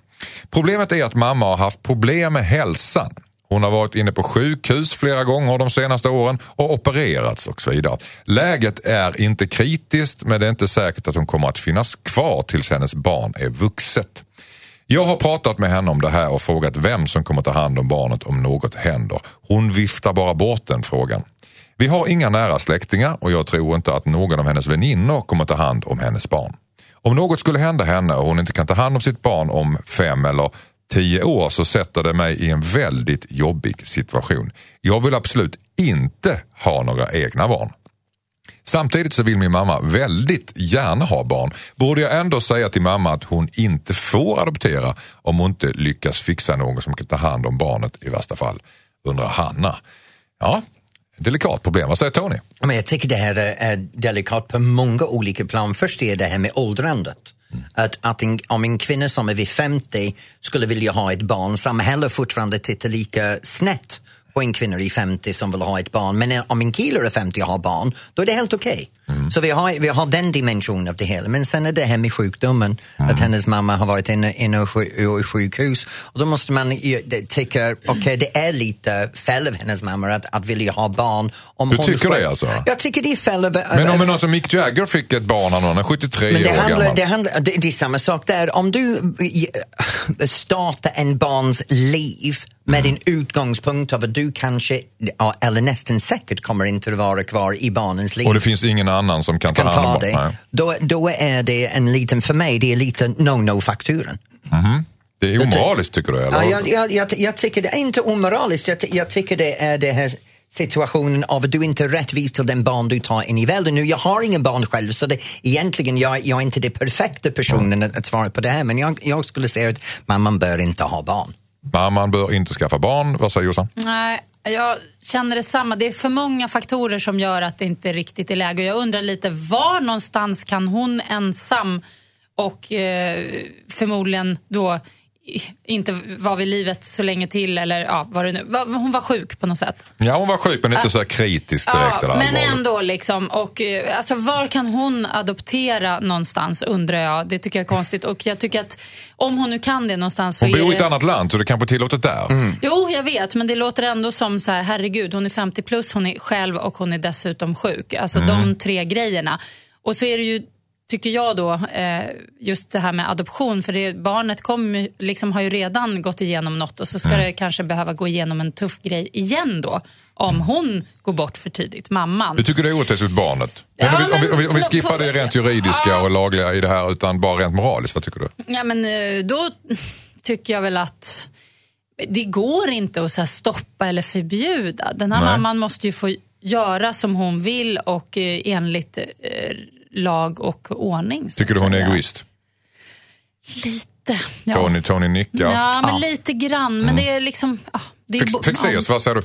Problemet är att mamma har haft problem med hälsan. Hon har varit inne på sjukhus flera gånger de senaste åren och opererats och så vidare. Läget är inte kritiskt men det är inte säkert att hon kommer att finnas kvar tills hennes barn är vuxet. Jag har pratat med henne om det här och frågat vem som kommer ta hand om barnet om något händer. Hon viftar bara bort den frågan. Vi har inga nära släktingar och jag tror inte att någon av hennes väninnor kommer ta hand om hennes barn. Om något skulle hända henne och hon inte kan ta hand om sitt barn om fem eller tio år så sätter det mig i en väldigt jobbig situation. Jag vill absolut inte ha några egna barn. Samtidigt så vill min mamma väldigt gärna ha barn. Borde jag ändå säga till mamma att hon inte får adoptera om hon inte lyckas fixa någon som kan ta hand om barnet i värsta fall? Undrar Hanna. Ja, delikat problem. Vad säger Tony? Men jag tycker det här är, är delikat på många olika plan. Först är det här med åldrandet. Att, att en, om en kvinna som är vid 50 skulle vilja ha ett barn, samhället fortfarande tittar lika snett på en kvinna i 50 som vill ha ett barn. Men om en kille är 50 och har barn, då är det helt okej. Så vi har, vi har den dimensionen av det hela. Men sen är det här med sjukdomen, att hennes mamma har varit inne, och i sjukhus. Och då måste man tycka, okej det är lite fel av hennes mamma att, att vilja ha barn. Om Du hon tycker själv- det alltså? Jag tycker det är fel av... Men om någon som Mick Jagger fick ett barn, han är 73 men det år handlar, gammal. det, handlar, det, det är samma sak där. Om du eh, startar en barns liv med Mm. en utgångspunkt av att du kanske, ja, eller nästan säkert kommer inte att vara kvar i barnens liv Och det finns ingen annan som kan ta kan hand om ta det, Nej. då, då är det en liten, för mig, det är lite no-no-fakturen. Det är omoraliskt tycker du? Eller? Ja, jag, jag, jag, jag tycker det är inte omoraliskt, jag, jag tycker det är det här situationen av att du inte är rättvis till den barn du tar in i världen. Nu, jag har ingen barn själv så det, egentligen jag, jag är inte den perfekta personen att, att svara på det här men jag, jag skulle säga att mamman bör inte ha barn. Man bör inte skaffa barn. Vad säger Jossan? Nej, jag känner detsamma. Det är för många faktorer som gör att det inte riktigt är läge. Jag undrar lite, var någonstans kan hon ensam och eh, förmodligen då inte vara vid livet så länge till eller ja, vad det nu Hon var sjuk på något sätt. Ja, hon var sjuk men inte så här kritiskt direkt. Ja, eller men ändå liksom. Och, eh, alltså, var kan hon adoptera någonstans undrar jag. Det tycker jag är konstigt. Och jag tycker att om hon nu kan det någonstans så Hon bor i det... ett annat land så det kanske är tillåtet där. Jo, jag vet, men det låter ändå som så här, herregud, hon är 50 plus, hon är själv och hon är dessutom sjuk. Alltså de tre grejerna. Och så är det ju, tycker jag då, eh, just det här med adoption, för det, barnet kom, liksom, har ju redan gått igenom något och så ska det kanske behöva gå igenom en tuff grej igen då, om hon går bort för tidigt, mamman. Du tycker det är orättvist mot barnet? Ja, Men om, vi, om, vi, om, vi, om vi men- skippar det rent juridiska och lagliga i det här utan bara rent moraliskt, vad tycker du? Ja, men eh, då tycker jag väl att det går inte att så stoppa eller förbjuda. Den här Nej. mamman måste ju få göra som hon vill och eh, enligt lag och ordning. Tycker du hon är egoist? Lite. Ja, Tony, Tony nickar. ja men lite grann. Men det är liksom... Ja, det är Fix- Fexeus, vad säger du?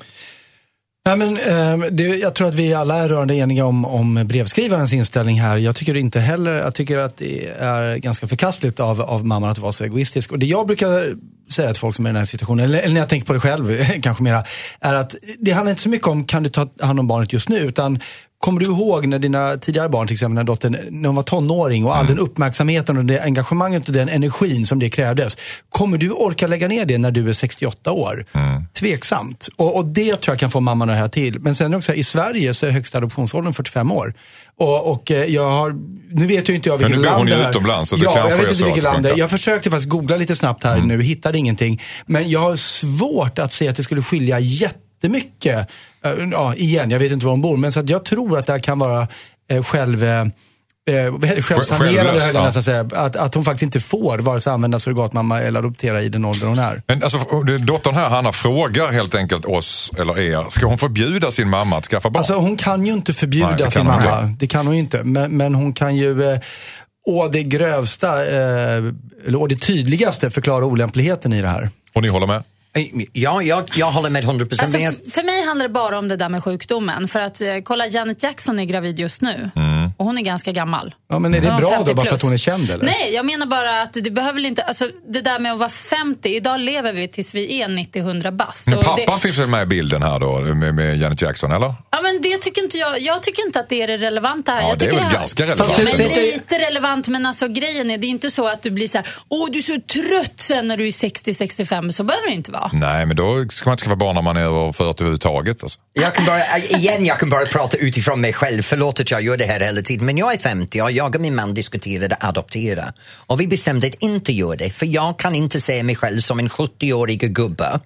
Nej, men, ehm, det, jag tror att vi alla är rörande eniga om, om brevskrivarens inställning här. Jag tycker inte heller, jag tycker att det är ganska förkastligt av, av mamman att vara så egoistisk. Och det jag brukar säga till folk som är i den här situationen, eller, eller när jag tänker på det själv kanske mera, är att det handlar inte så mycket om kan du ta hand om barnet just nu, utan Kommer du ihåg när dina tidigare barn, till exempel när dottern, när hon var tonåring och all Mm. den uppmärksamheten och det engagemanget och den energin som det krävdes. Kommer du orka lägga ner det när du är 68 år? Mm. Tveksamt. Och, och det tror jag kan få mamman att höra till. Men sen är det också, i Sverige så är högsta adoptionsåldern 45 år. Och, och eh, jag har, nu vet ju inte jag Men vilket nu bor land hon ju det är. utomlands, så det ja, kanske jag är vet inte vilket det land det är. Jag försökte faktiskt googla lite snabbt här Mm. nu, hittade ingenting. Men jag har svårt att se att det skulle skilja jättemycket. Eh, Ja, igen, jag vet inte var hon bor, men så att jag tror att det här kan vara eh, själv... Eh, eh, självlöst, höll jag nästan säga. Att, att hon faktiskt inte får vare sig använda surrogatmamma eller adoptera i den ålder hon är. Men alltså, dottern här, Hanna, frågar helt enkelt oss, eller er, ska hon förbjuda sin mamma att skaffa barn? Alltså hon kan ju inte förbjuda Nej, sin mamma. inte. Det kan hon ju inte. Men, men hon kan ju eh, å det grövsta, eh, eller å det tydligaste förklara olämpligheten i det här. Och ni håller med? Ja, jag, jag håller med 100 procent. Alltså, för mig handlar det bara om det där med sjukdomen. För att eh, kolla, Janet Jackson är gravid just nu. Mm. Och hon är ganska gammal. Ja, men är det bra 50 då bara för att hon är känd eller? Nej, jag menar bara att det behöver väl inte, alltså det där med att vara 50, idag lever vi tills vi är 90-100 bast. Men pappan det, finns väl med i bilden här då, med, med Janet Jackson, eller? ja, men det tycker inte jag, jag tycker inte att det är det relevanta här. Ja, jag det är väl här- ganska relevant. Fast Men det- det- lite relevant, men alltså grejen är, det är inte så att du blir så här, åh du är så trött sen när du är 60-65, så behöver det inte vara. Nej, men då ska man inte skaffa barn när man är över 40 överhuvudtaget. Alltså. Jag kan bara, igen, jag kan bara prata utifrån mig själv. Förlåt att jag gör det här hela tiden. Men jag är 50 och jag och min man diskuterade adoptera. Och vi bestämde att inte göra det. För jag kan inte se mig själv som en 70-årig gubbe.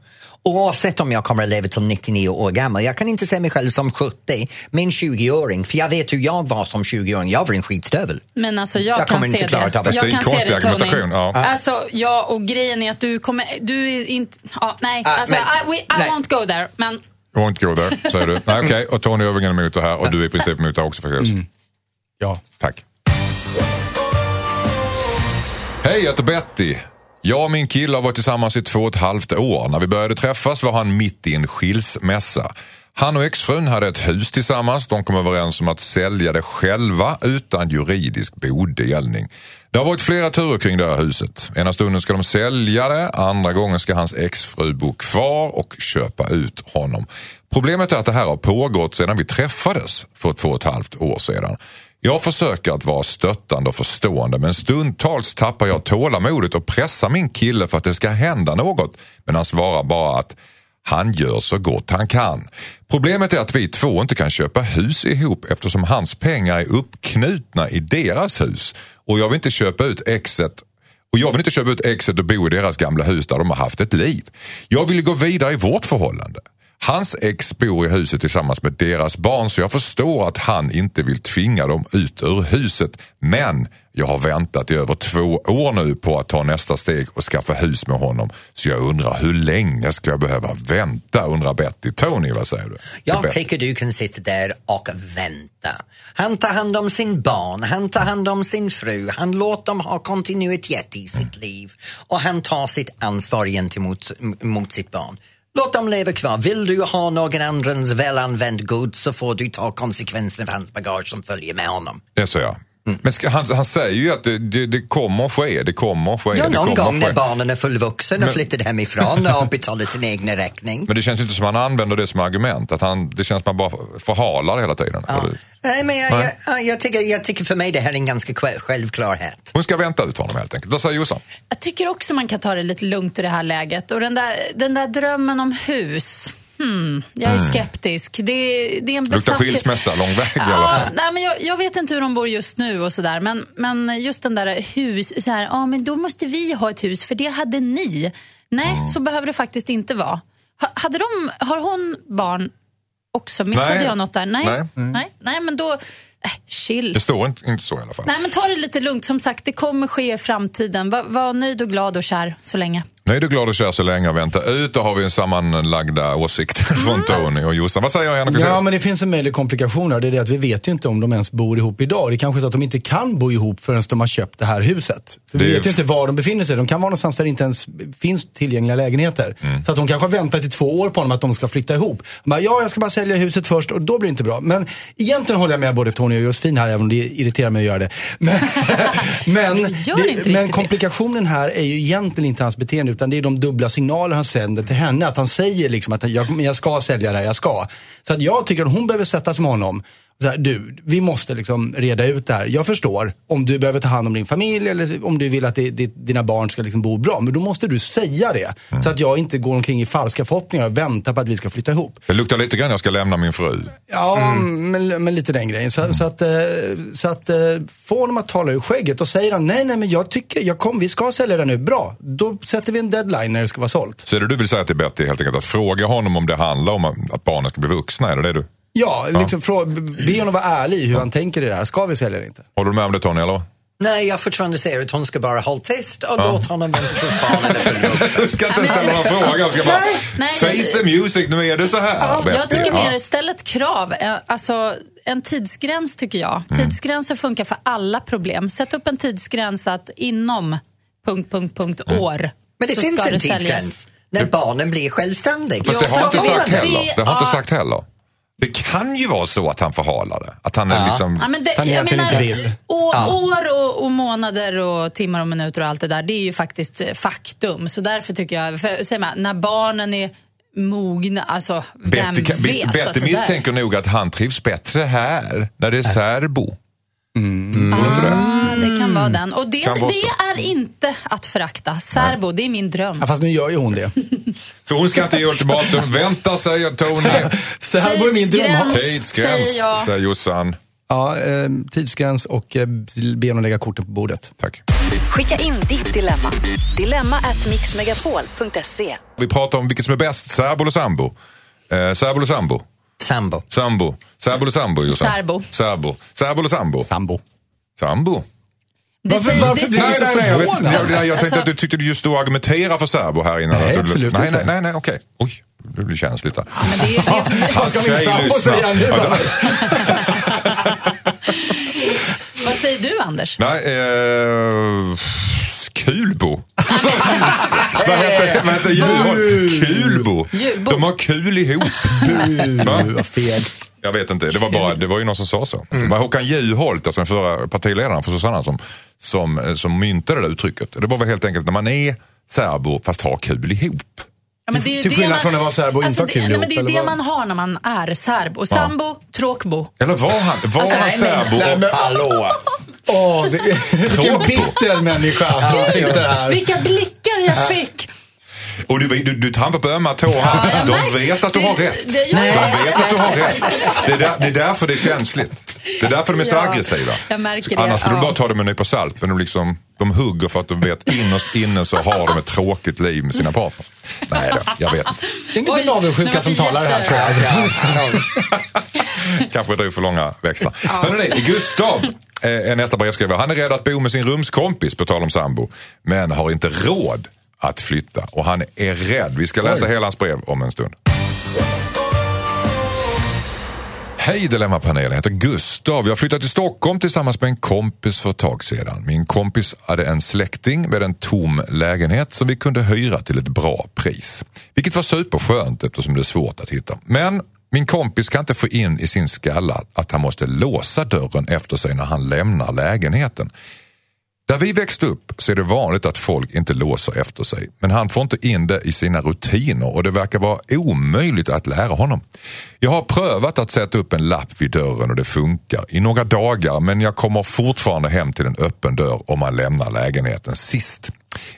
Oavsett om jag kommer att leva till 99 år gammal. Jag kan inte se mig själv som 70 med en 20-åring. För jag vet hur jag var som 20-åring. Jag var en skitstövel. Men alltså jag, Jag kan se det. av det. Är Jag en kan se det, Tony. ja. Alltså, ja, och grejen är att du kommer, du är inte, ja, nej, Ah, alltså, men- I, we, I nej. won't go there. Men Won't go there, säger du. Nej, okej. Och Tony är ingen emot det här och du är i princip emot det också faktiskt. Ja. Tack. Hej, jag heter Betty. Jag och min kille har varit tillsammans i två och ett halvt år. När vi började träffas var han mitt i en skilsmässa. Han och exfrun hade ett hus tillsammans. De kom överens om att sälja det själva utan juridisk bodelning. Det har varit flera turer kring det här huset. Ena stunden ska de sälja det, andra gången ska hans exfru bo kvar och köpa ut honom. Problemet är att det här har pågått sedan vi träffades för två och ett halvt år sedan. Jag försöker att vara stöttande och förstående men stundtals tappar jag tålamodet och pressar min kille för att det ska hända något. Men han svarar bara att han gör så gott han kan. Problemet är att vi två inte kan köpa hus ihop eftersom hans pengar är uppknutna i deras hus. Och jag vill inte köpa ut exet och jag vill inte köpa ut exet och bo i deras gamla hus där de har haft ett liv. Jag vill gå vidare i vårt förhållande. Hans ex bor i huset tillsammans med deras barn så jag förstår att han inte vill tvinga dem ut ur huset. Men jag har väntat i över två år nu på att ta nästa steg och skaffa hus med honom. Så jag undrar hur länge ska jag behöva vänta? Undrar Betty. Tony, vad säger du? Jag tycker du kan sitta där och vänta. Han tar hand om sin barn, han tar hand om sin fru, han låter dem ha kontinuitet i sitt liv och han tar sitt ansvar gentemot mot sitt barn. Låt dem leva kvar. Vill du ha någon annans välanvänd gods så får du ta konsekvenserna av hans bagage som följer med honom. Det sa jag. Mm. Men ska, han, han säger ju att det, det, det kommer att ske, det kommer att ske. Ja, någon gång när barnen är fullvuxna och Men- flyttar hemifrån och betalar sin egna räkning. Men det känns ju inte som att han använder det som argument. Att han, det känns som att man bara förhalar hela tiden. Ja. Eller- Nej, men jag, Nej. jag, jag, tycker, jag tycker för mig det här är en ganska själv- självklarhet. Hon ska vänta ut honom helt enkelt. Vad säger Jossan? Jag tycker också man kan ta det lite lugnt i det här läget. Och den där, den där drömmen om hus. Hmm, jag är skeptisk. Det, det är en Luktar besatthet- skilsmässa lång väg Ja, nej, men jag, jag vet inte hur de bor just nu och sådär. Men, men just den där hus, så här, ja, men då måste vi ha ett hus för det hade ni. Nej, Mm. så behöver det faktiskt inte vara. Ha, hade de, har hon barn också? Missade Nej. jag något där? Nej, Nej. nej. nej, men då, äh, chill. Det står inte, inte så i alla fall. Nej, men ta det lite lugnt. Som sagt, det kommer ske i framtiden. Var, var nöjd och glad och kär så länge. Nöjd och glad och kär så länge och vänta ut. Då har vi en sammanlagda åsikter Mm. från Tony och Jossan. Vad säger Henrik Ja, men det finns en mängd komplikationer. Det är det att vi vet ju inte om de ens bor ihop idag. Det är kanske är så att de inte kan bo ihop förrän de har köpt det här huset. För Det vi är vet ju inte var de befinner sig. De kan vara någonstans där det inte ens finns tillgängliga lägenheter. Mm. Så att de kanske har väntat i två år på honom att de ska flytta ihop. Bara, ja, jag ska bara sälja huset först och då blir det inte bra. Men egentligen håller jag med både Tony och Josefin här, även om det irriterar mig att göra det. Men, men, gör inte det, men komplikationen här är ju egentligen inte hans beteende utan det är de dubbla signaler han sänder till henne. Att han säger liksom att jag, jag ska sälja det här, jag ska. Så att jag tycker att hon behöver sätta sig med honom. Så här, du, vi måste liksom reda ut det här. Jag förstår om du behöver ta hand om din familj eller om du vill att det, det, dina barn ska liksom bo bra. Men då måste du säga det. Så att jag inte går omkring i falska förhoppningar och väntar på att vi ska flytta ihop. Det luktar lite grann jag ska lämna min fru. Ja, men, men lite den grejen. Så, så att, eh, så att eh, få honom att tala ur skägget och säger han nej, nej, men jag tycker, jag kom, vi ska sälja det nu. Bra, då sätter vi en deadline när det ska vara sålt. Så är det du vill säga till Betty helt enkelt att fråga honom om det handlar om att barnen ska bli vuxna? Är det det du? Ja, liksom, frå, be honom vara ärlig i hur han tänker i det här. Ska vi sälja det inte? Håller du med om det Tony eller? Nej, jag fortfarande säger att hon ska bara hålla tyst och låt honom vänta tills barnen är fullvuxna. Du ska inte ställa några frågor. Jag ska bara, Nej, face the music, nu är det så här. Betty. Jag tycker Ja. mer ställ ett krav. Eh, Alltså, en tidsgräns tycker jag. Mm. Tidsgränser funkar för alla problem. Sätt upp en tidsgräns att inom punkt, punkt, punkt, Mm. år Men det så finns ska en det säljas. tidsgräns. När barnen blir självständiga. Fast det har inte det- sagt det- heller. Det har inte ja. sagt heller. Det kan ju vara så att han förhalar det. Att han är liksom... Ja, men det, Han jag menar, inte vill. År, Ja. år och, och månader och timmar och minuter och allt det där, det är ju faktiskt eh, faktum. Så därför tycker jag, för, säger man, när barnen är mogna, alltså vem Betty, kan- vet? Betty alltså, där- misstänker nog att han trivs bättre här, när det är särbo. Ah, det kan vara den. Och det, det är inte att förakta. Särbo, det är min dröm. Ja, fast nu gör ju hon det. Så hon ska inte ge ultimatum. Vänta, säger Tony. Här var min dröm. Tidsgräns. Säger Jossan. Ja, eh, tidsgräns och eh, be honom lägga korten på bordet. Tack. Skicka in ditt dilemma. Dilemma at mixmegapol.se. Vi pratar om vilket som är bäst, särbo eller sambo. Eh, särbo eller sambo? Sambo. Sambo. Särbo eller sambo, Jossan? Särbo. Särbo. Särbo eller sambo? Sambo. Sambo. Det Varför- säger, varför det blir Nej, du så nej, nej. Jag, vet, förvånad? jag, jag, jag tänkte Alltså- att du tyckte du just och argumentera för särbo här innan. Nej, att du, absolut nej, inte. nej, nej, nej, okej. Oj, det blir känsligt där. men det, är- det, är- Vad ska min sambo säga nu? Vad säger du, Anders? Nej, eh, Kulbo. vad heter, vad heter djurhåll? De har kul ihop. Vad fegt. Jag vet inte, det var, bara, det var ju någon som sa så. Det var Håkan Juholt, alltså den förra partiledaren för Susanna, som, som, som myntade det där uttrycket. Det var väl helt enkelt när man är särbo fast har kul ihop. Ja, men det är ju Till det skillnad man- från att vara särbo och inte alltså, ha kul nej, men Det är ihop, det man har när man är särbo. Sambo, tråkbo. Eller var han, var Alltså, han nej, särbo? nej, men- Hallå! Åh, det- vilken bitter människa som sitter här. Vilka blickar jag fick! Och du, du, du trampar på ömma tår här. Ja, De vet att du har rätt. det- De vet. att du har rätt. Det är, där, det är därför det är känsligt. Det är därför de är så Ja, aggressiva. jag märker det, Annars skulle ja. du bara ta dem med en nypa salt. Men de, liksom, de hugger för att de vet innerst inne så har de ett tråkigt liv med sina partner. Nej då, jag vet. Det är en liten avundsjuka som talar här tror jag. Kanske drog för långa växlar. Hörrni, Gustav eh, är nästa brevskrivare. Han är rädd att bo med sin rumskompis, på tal om sambo. Men har inte råd att flytta. Och han är rädd. Vi ska läsa hela hans brev om en stund. Hej Dilemmapanelen, jag heter Gustav. Jag flyttade till Stockholm tillsammans med en kompis för ett tag sedan. Min kompis hade en släkting med en tom lägenhet som vi kunde hyra till ett bra pris. Vilket var superskönt eftersom det är svårt att hitta. Men min kompis kan inte få in i sin skalla att han måste låsa dörren efter sig när han lämnar lägenheten. Där vi växte upp så är det vanligt att folk inte låser efter sig. Men han får inte in det i sina rutiner och det verkar vara omöjligt att lära honom. Jag har prövat att sätta upp en lapp vid dörren och det funkar i några dagar men jag kommer fortfarande hem till en öppen dörr om man lämnar lägenheten sist.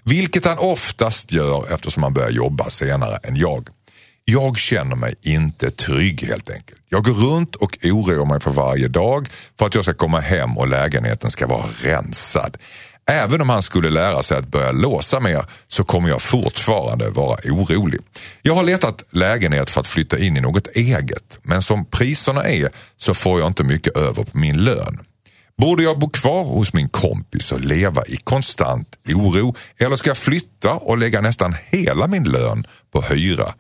Vilket han oftast gör eftersom han börjar jobba senare än jag. Jag känner mig inte trygg helt enkelt. Jag går runt och oroar mig för varje dag för att jag ska komma hem och lägenheten ska vara rensad. Även om han skulle lära sig att börja låsa mer så kommer jag fortfarande vara orolig. Jag har letat lägenhet för att flytta in i något eget men som priserna är så får jag inte mycket över på min lön. Borde jag bo kvar hos min kompis och leva i konstant oro eller ska jag flytta och lägga nästan hela min lön på hyra?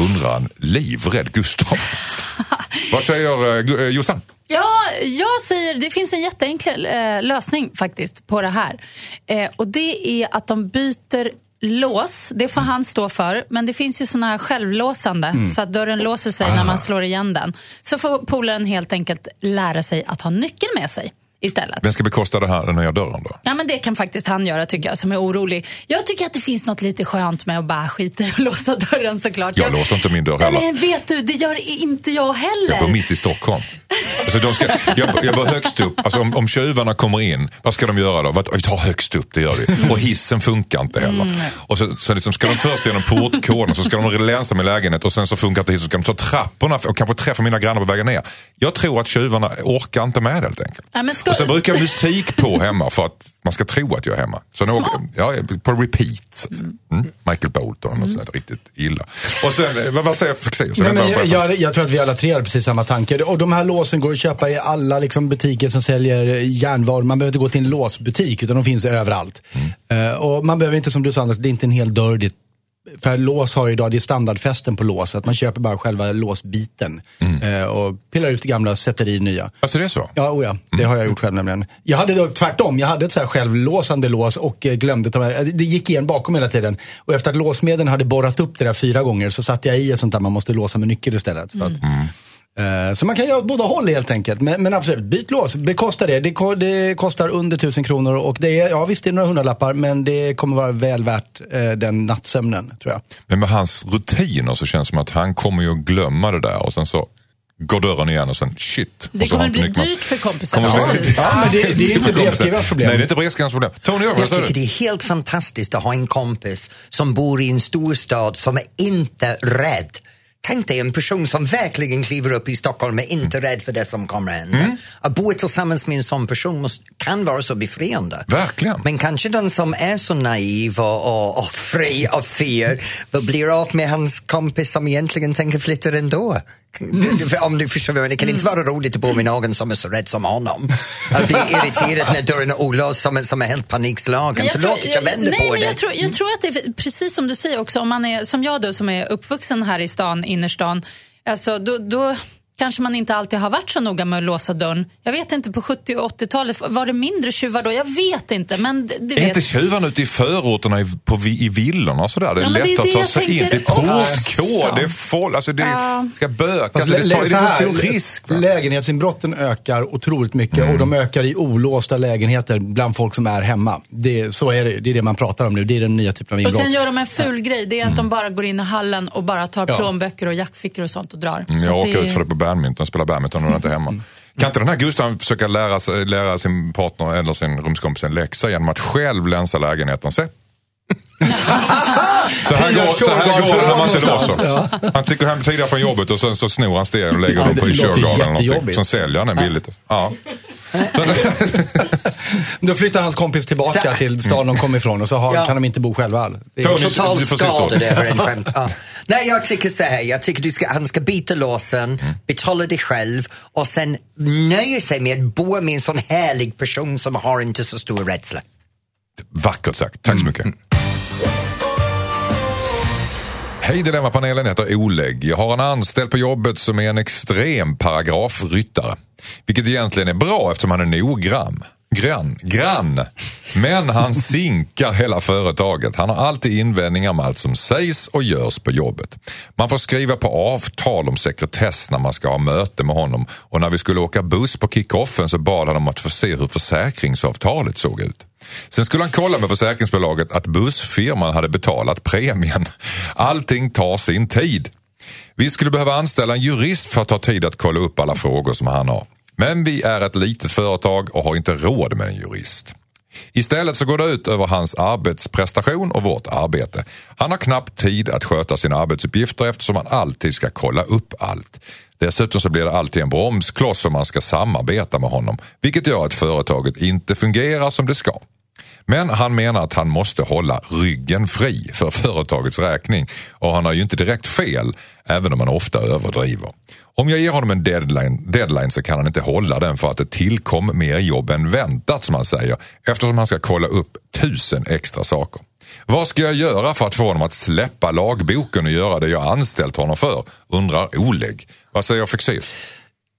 Undrar livrädd Gustav. Vad säger eh, eh, Jossan? Ja, jag säger det finns en jätteenkel eh, lösning faktiskt på det här. Eh, och det är att de byter lås. Det får han stå för. Men det finns ju såna här självlåsande så att dörren låser sig när man slår igen den. Så får polaren helt enkelt lära sig att ha nyckeln med sig istället. Vem ska bekosta det här, den nya dörren då? Ja, men det kan faktiskt han göra tycker jag som är orolig. Jag tycker att det finss något lite skönt med att bara skita i att låsa dörren såklart. Jag låser inte min dörr heller. men vet du, det gör inte jag heller. Jag bor mitt i Stockholm. Alltså de ska, jag, jag bor högst upp. Alltså om, om tjuvarna kommer in, vad ska de göra då? Vi tar högst upp, det gör vi. Och hissen funkar inte heller. Och så, så liksom ska de först genom portkoden, så ska de länsa med lägenhet och sen så funkar inte hissen, så ska de ta trapporna och kanske träffa mina grannar på vägen ner. Jag tror att tjuvarna orkar inte med det helt enkelt. Ja, men Och sen brukar jag musik på hemma för att man ska tro att jag är hemma. Så nu Smart. åker, ja, på repeat. Mm. Michael Bolton och något sånt riktigt illa. Och sen, eh, vad, vad säger Fexeus? Nej, men jag, jag, jag tror att vi alla tre har precis samma tanke. Och de här låsen går att köpa i alla liksom, butiker som säljer järnvaror. Man behöver inte gå till en låsbutik utan de finns överallt. Eh, och man behöver inte, som du sa Anders, det är inte en hel dörr dit. För lås har ju idag, det är standardfästen på lås. Att man köper bara själva låsbiten. Eh, och pillar ut det gamla och sätter i nya. Alltså det är så? Ja, oh ja, det har jag gjort själv nämligen. Jag hade dock tvärtom. Jag hade ett så här självlåsande lås och eh, glömde ta med. Det gick igen bakom hela tiden. Och efter att låsmedlen hade borrat upp det där fyra gånger så satte jag i ett sånt där man måste låsa med nyckel istället. För att, Eh, Så man kan göra åt båda håll helt enkelt. Men, men absolut, byt lås. Bekostar det. Det, det kostar under tusen kronor och det är, ja visst det är några hundralappar men det kommer vara väl värt eh, den nattsömnen tror jag. Men med hans rutiner så känns det som att han kommer ju att glömma det där och sen så går dörren igen och sen shit. Det kommer bli dyrt för. Kommer bli- Precis. Ja, men det, det är inte brevskrivarens problem. Nej, det är inte brevskrivarens problem. Tony, Jag säger tycker det är helt fantastiskt att ha en kompis som bor i en storstad som är inte rädd. Tänk dig en person som verkligen kliver upp i Stockholm är inte rädd för det som kommer att hända. Att bo tillsammans med en sån person måste, kan vara så befriande. Verkligen. Men kanske den som är så naiv och, och, och fri av fear blir av med hans kompis som egentligen tänker flytta ändå. Om du förstår vad. Det kan inte vara roligt att bo med någon som är så rädd som honom. Att bli irriterad när dörren är olåst som, är- som är helt panikslagen. Förlåt att jag vänder nej, på men det. Jag tror, jag tror att det är precis som du säger också, om man är som jag då som är uppvuxen här i stan, innerstan, alltså då, då kanske man inte alltid har varit så noga med att låsa dörren. Jag vet inte, på 70 och 80-talet, var det mindre tjuvar då? Jag vet inte, men det, det Är inte tjuvarna ute i förorterna i, på, i villorna och sådär? Det är Ja, men det är lätt att ta sig in. Det är postkod, det är folk, alltså det ska bökas. Fast Alltså, det, tar, det så är för stor risk. Va? Lägenhetsinbrotten ökar otroligt mycket och de ökar i olåsta lägenheter bland folk som är hemma. Det, så är det, det är det man pratar om nu. Det är den nya typen av Och inbrott. sen gör de en ful grej, det är att de bara går in i hallen och bara tar Ja. plånböcker och jackfickor och sånt och drar. Mm, Så Jag att åker ut för det på badminton, spelar badminton och är inte hemma. Kan inte den här Gustav försöka lära, lära sin partner eller sin rumskompis en läxa genom att själv länsa lägenheten? Se. Så här går, så här går det när man inte låser. Han tycker hem tidigare från jobbet och sen så snor han stereon och lägger Ja, dem på i jättejobbigt. Sen säljer han den billigt. Ja. Då flyttar hans kompis tillbaka till staden de kom ifrån och så har, Ja. kan de inte bo själva. Det Total ordet. skadad över en skämt. Ja. Nej, jag tycker så här. Jag tycker du ska, han ska byta låsen, betala det själv och sen nöja sig med att bo med en sån härlig person som har inte så stor rädsla. Vackert sagt. Tack så mycket. Hej Dilemmapanelen, jag heter Oleg. Jag har en anställd på jobbet som är en extrem paragrafryttare. Vilket egentligen är bra eftersom han är noggrann. Grann, grann. Men han sinkar hela företaget. Han har alltid invändningar med allt som sägs och görs på jobbet. Man får skriva på avtal om sekretess när man ska ha möte med honom och när vi skulle åka buss på kickoffen så bad han om att få se hur försäkringsavtalet såg ut. Sen skulle han kolla med försäkringsbolaget att bussfirman hade betalat premien. Allting tar sin tid. Vi skulle behöva anställa en jurist för att ta tid att kolla upp alla frågor som han har. Men vi är ett litet företag och har inte råd med en jurist. Istället så går det ut över hans arbetsprestation och vårt arbete. Han har knappt tid att sköta sina arbetsuppgifter eftersom han alltid ska kolla upp allt. Dessutom så blir det alltid en bromskloss om man ska samarbeta med honom, vilket gör att företaget inte fungerar som det ska. Men han menar att han måste hålla ryggen fri för företagets räkning och han har ju inte direkt fel, även om han ofta överdriver. Om jag ger honom en deadline, deadline så kan han inte hålla den för att det tillkom mer jobb än väntat som han säger eftersom han ska kolla upp tusen extra saker. Vad ska jag göra för att få honom att släppa lagboken och göra det jag anställt honom för? Undrar Oleg. Vad säger Fexeus?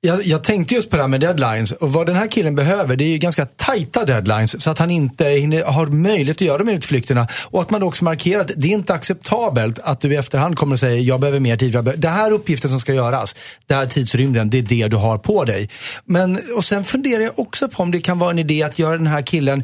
Jag, jag tänkte just på det här med deadlines. Och vad den här killen behöver, det är ju ganska tajta deadlines. Så att han inte hinner, har möjlighet att göra de utflykterna. Och att man också markerar att det är inte acceptabelt att du i efterhand kommer och säger jag behöver mer tid. Behöver, det här är uppgiften som ska göras. Det här tidsrymden, det är det du har på dig. Men, och sen funderar jag också på om det kan vara en idé att göra den här killen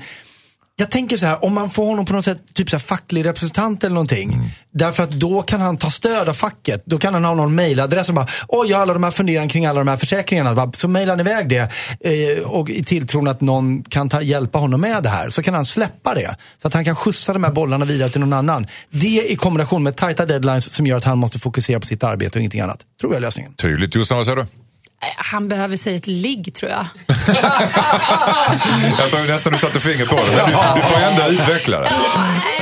jag tänker så här, om man får honom på något sätt, typ så här facklig representant eller någonting. Därför att då kan han ta stöd av facket. Då kan han ha någon mailadress och bara, oj, jag har alla de här funderingarna kring alla de här försäkringarna. Bara, Så mailar han iväg det. Eh, och i tilltron att någon kan ta, hjälpa honom med det här. Så kan han släppa det. Så att han kan skjutsa de här bollarna vidare till någon annan. Det i kombination med tajta deadlines som gör att han måste fokusera på sitt arbete och ingenting annat. Tror jag är lösningen. Tydligt. Jossan, vad säger du? Han behöver sig ett ligg tror jag. Jag tror nästan du satte fingret på det, men du, du får ändå utveckla det.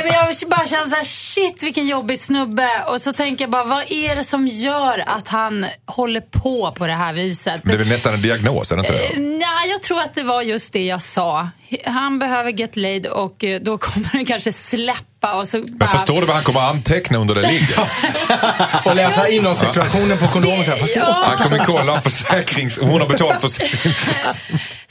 Men jag bara känner så här, shit vilken jobbig snubbe. Och så tänker jag bara, vad är det som gör att han håller på på det här viset? Det är väl nästan en diagnos, är det inte det? Nej, jag tror att det var just det jag sa. Han behöver get laid och eh, då kommer den kanske släppa. Och så Men förstår du vad han kommer anteckna under det ligget? Och läsa innehållsdeklarationen på kondomen. Ja. Han kommer kolla försäkrings... Hon har betalt försäkrings...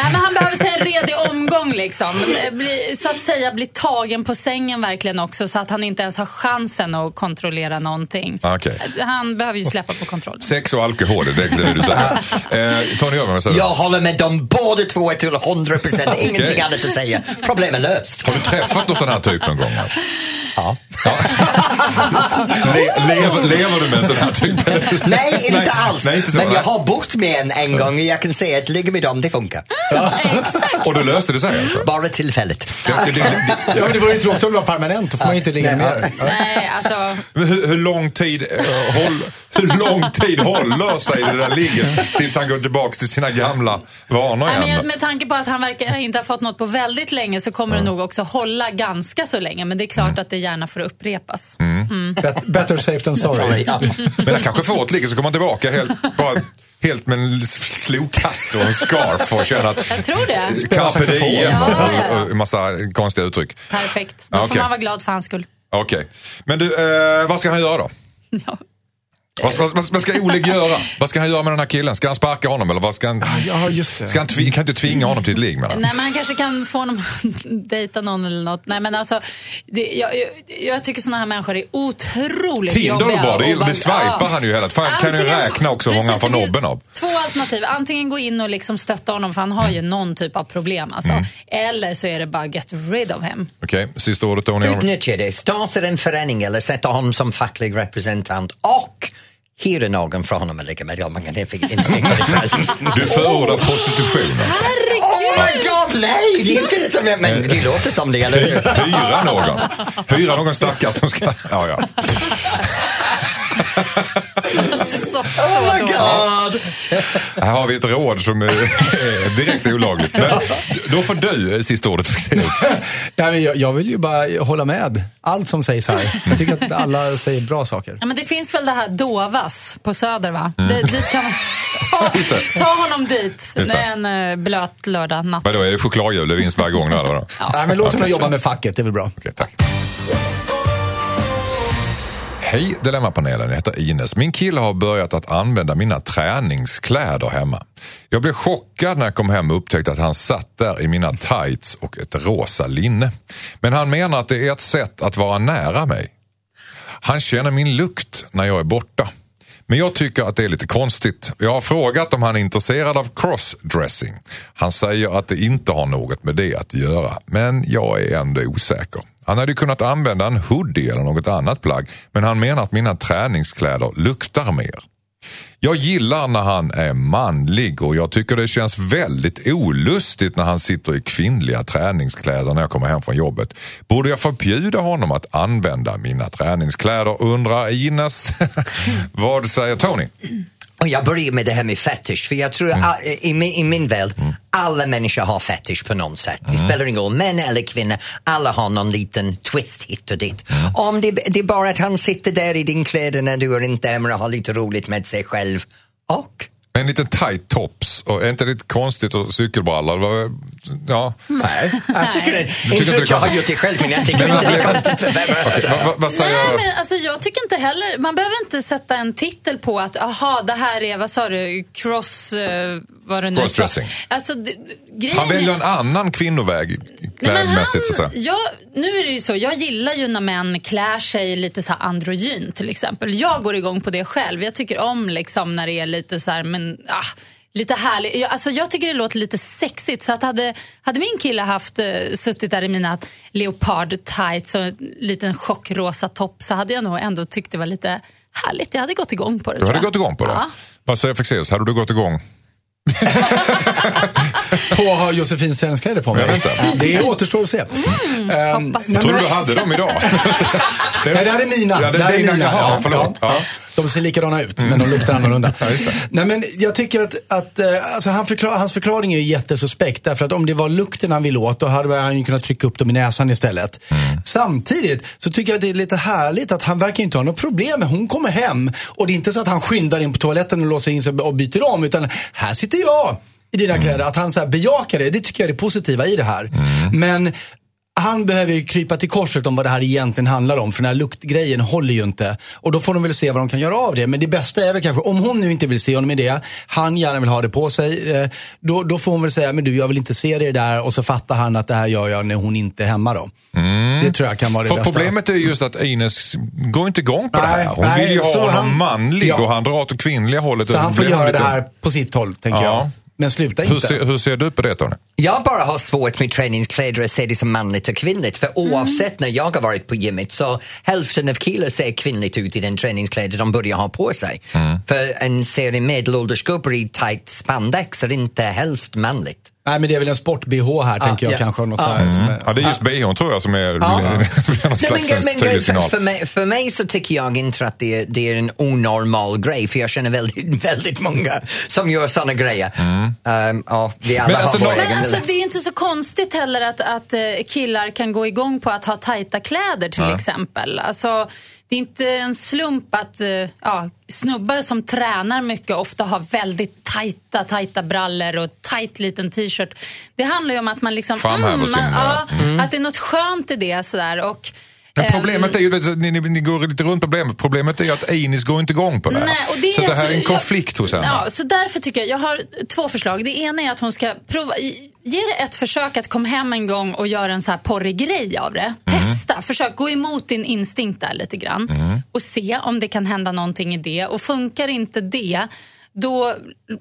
Nej, men han behöver sig en redig omgång liksom. Bli, så att säga bli tagen på sängen verkligen också så att han inte ens har chansen att kontrollera någonting. Okej. Han behöver ju släppa på kontrollen. Sex och alkohol, det är det du säger. Eh, Tony Öhman, vad säger du? Jag håller med dem båda två till 100 procent. Ingenting Okej. annat att säga. Problemet är löst. Har du träffat någon sån här typ någon gång? Alltså? Ja. Le, lever, lever du med en sån här typ? Nej, inte alls. Nej, inte så. Men jag har bott med en en gång och jag kan säga att ligga med dem, det funkar. Exakt. Och du löste det sig alltså? Bara tillfälligt. Det, det, det, Ja, men det vore ju tråkigt om det var permanent. Då får man ju inte ligga Nej, med ja. Nej, alltså. Men hur, hur lång tid eh, håll, hur lång tid håller sig det där ligget tills han går tillbaka till sina gamla vanor men igen? jag- med tanke på att han verkar inte ha fått något på väldigt länge så kommer det nog också hålla ganska så länge. Men det är klart att det gärna får upprepas. Bet- Better safe than sorry. Ja. Men han kanske får ett ligg så kommer han tillbaka helt, bara, helt med en slokatt och en scarf och känner att Jag tror det. carpe diem Ja, ja, ja. och, och en massa konstiga uttryck. Perfekt. Då får okej. man vara glad för hans skull. Okej. Men du, eh, vad ska han göra då? Ja. Vad, vad, vad, vad ska Oleg göra? Vad ska han göra med den här killen? Ska han sparka honom eller vad ska han... Ja, just det. Ska han tvi, kan inte tvinga honom till ett ligg med Nej, men han kanske kan få honom att dejta någon eller något. Nej, men alltså, det, jag, jag, jag tycker sådana här människor är otroligt Tinder jobbiga. är bra, det, och det bara- swipar han ju hela tiden. Kan du Antingen- räkna också hur många han får nobben av? Två alternativ. Antingen gå in och liksom stötta honom för han har ju någon typ av problem. Alltså. Mm. Eller så är det bara get rid of him. Okej, sista ordet Tony. Utnyttja det, starta en förening eller sätta honom som facklig representant och hyra någon för honom att ligga med. Ja, man kan inte fixa det själv. Du förordar prostitutionen. Oh my god, nej! Det är inte det som jag... Men det låter som det, eller hur? Hyra någon. Hyra någon stackars som ska... Ja, ja. Så, Oh my god! Här har vi ett råd som är är direkt olagligt. Men då får du eh, sista ordet. Nej, men jag, jag vill ju bara hålla med allt som sägs här. Jag tycker att alla säger bra saker. Ja, men det finns väl det här Dovas på Söder va? Det, dit kan man ta, ta honom dit. Är en uh, blöt lördag natt. Vadå, är det chokladhjul? Det vinst varje gång? Där, eller vadå? Nej, men låt honom jobba med facket, det är väl bra. Okej, tack. Hej Dilemmapanelen, jag heter Ines. Min kille har börjat att använda mina träningskläder hemma. Jag blev chockad när jag kom hem och upptäckte att han satt där i mina tights och ett rosa linne. Men han menar att det är ett sätt att vara nära mig. Han känner min lukt när jag är borta. Men jag tycker att det är lite konstigt. Jag har frågat om han är intresserad av crossdressing. Han säger att det inte har något med det att göra, men jag är ändå osäker. Han hade ju kunnat använda en hoodie eller något annat plagg, men han menar att mina träningskläder luktar mer. Jag gillar när han är manlig och jag tycker det känns väldigt olustigt när han sitter i kvinnliga träningskläder när jag kommer hem från jobbet. Borde jag förbjuda honom att använda mina träningskläder undrar Ines. Vad säger Tony? Och jag börjar med det här med fetish, för jag tror att i, min, i min värld, alla människor har fetish på något sätt. Det spelar ingen roll, män eller kvinnor, alla har någon liten twist hit och dit. Om det, det är bara att han sitter där i din kläder när du är inte hemma och har lite roligt med sig själv. Och? En liten tight tops och är inte lite konstigt och cykelbrallor? Ja. Nej, jag tycker det. tycker Inte jag har gjort det själv, men jag tycker inte det är konstigt Okej, vad, säger Nej, men alltså, jag tycker inte heller, man behöver inte sätta en titel på att, aha, det här är, vad sa du, cross, eh, vad det nu. Crossdressing. Alltså, det, grejen Han väljer en annan kvinnoväg Nej, klädmässigt så att han, jag, nu är det ju så, jag gillar ju när män klär sig lite så androgyn till exempel. Jag går igång på det själv. Jag tycker om liksom när det är lite så här, men ah, lite härligt. Jag, alltså, jag tycker det låter lite sexigt. Så att hade, hade min kille haft eh, suttit där i mina leopard tights och en liten chockrosa topp så hade jag nog ändå tyckt det var lite härligt. Jag hade gått igång på det. Du hade gått igång på det? Ja. Vad säger Fexeus, hade du gått igång? På att ha Josefins träningskläder på mig. Jag vet inte. Det återstår att se. Hoppas. nej, Tror du du hade dem idag? Nej, det här är mina. Ja, det är här dina. mina. Jaha, förlåt. Ja. De ser likadana ut, men de luktar annorlunda. det. Nej, men jag tycker att, att eh, alltså, han förklar, hans förklaring är ju jättesuspekt. Därför att om det var lukten han ville åt, då hade han ju kunnat trycka upp dem i näsan istället. Samtidigt så tycker jag att det är lite härligt att han verkar inte ha något problem med Hon kommer hem och det är inte så att han skyndar in på toaletten och låser in sig och byter om. Utan här sitter jag i dina kläder. Att han så här bejakar det, det tycker jag är det positiva i det här. Men han behöver ju krypa till korset om vad det här egentligen handlar om. För den här luktgrejen håller ju inte. Och då får de väl se vad de kan göra av det. Men det bästa är väl kanske, om hon nu inte vill se honom i det, han gärna vill ha det på sig. Eh, då, då får hon väl säga, men du jag vill inte se det där. Och så fattar han att det här gör jag när hon inte är hemma då. Det tror jag kan vara det För bästa. problemet är just att Ines går inte igång på det Nej, här. Hon nej, vill ju ha honom han- manlig Ja. och han drar åt det kvinnliga hållet. Så han får göra lite- det här på sitt håll, tänker Ja. jag. Men sluta Hur inte. ser, hur ser du på det Tony? Jag bara har svårt med träningskläder och ser det som manligt och kvinnligt. För oavsett när jag har varit på gymmet så hälften av killar ser kvinnligt ut i den träningskläder de börjar ha på sig. För en serie medelålders gubbar i tight spandex är inte helst manligt. Nej, men det är väl en sport-bh här, tänker jag ja. kanske. Något här, som är, Ja, det är just bhn tror jag som är någon Nej, slags men, men, tydlig signal. för, mig, för mig så tycker jag inte att det är, det är en onormal grej för jag känner väldigt, väldigt många som gör såna grejer. Um, ja, vi alla Men alltså, har vår nå- Men egen... alltså, det är inte så konstigt heller att, att eh, killar kan gå igång på att ha tajta kläder till exempel. Alltså, det är inte en slump att eh, ja, snubbar som tränar mycket ofta har väldigt tajta, tajta brallor och tajt liten t-shirt. Det handlar ju om att man liksom... Framhäver man, ja, eh, Att det är något skönt i det sådär. Och, Men ehm, problemet är ju, ni, ni, ni går lite runt problemet, problemet är ju att Inis går inte igång på det här. Nej, och det så är det här är en jag- konflikt hos henne. Ja, så därför tycker jag, jag har två förslag. Det ena är att hon ska prova, ge det ett försök att komma hem en gång och göra en så här porrig grej av det. Testa, försök gå emot din instinkt där lite grann och se om det kan hända någonting i det. Och funkar inte det, då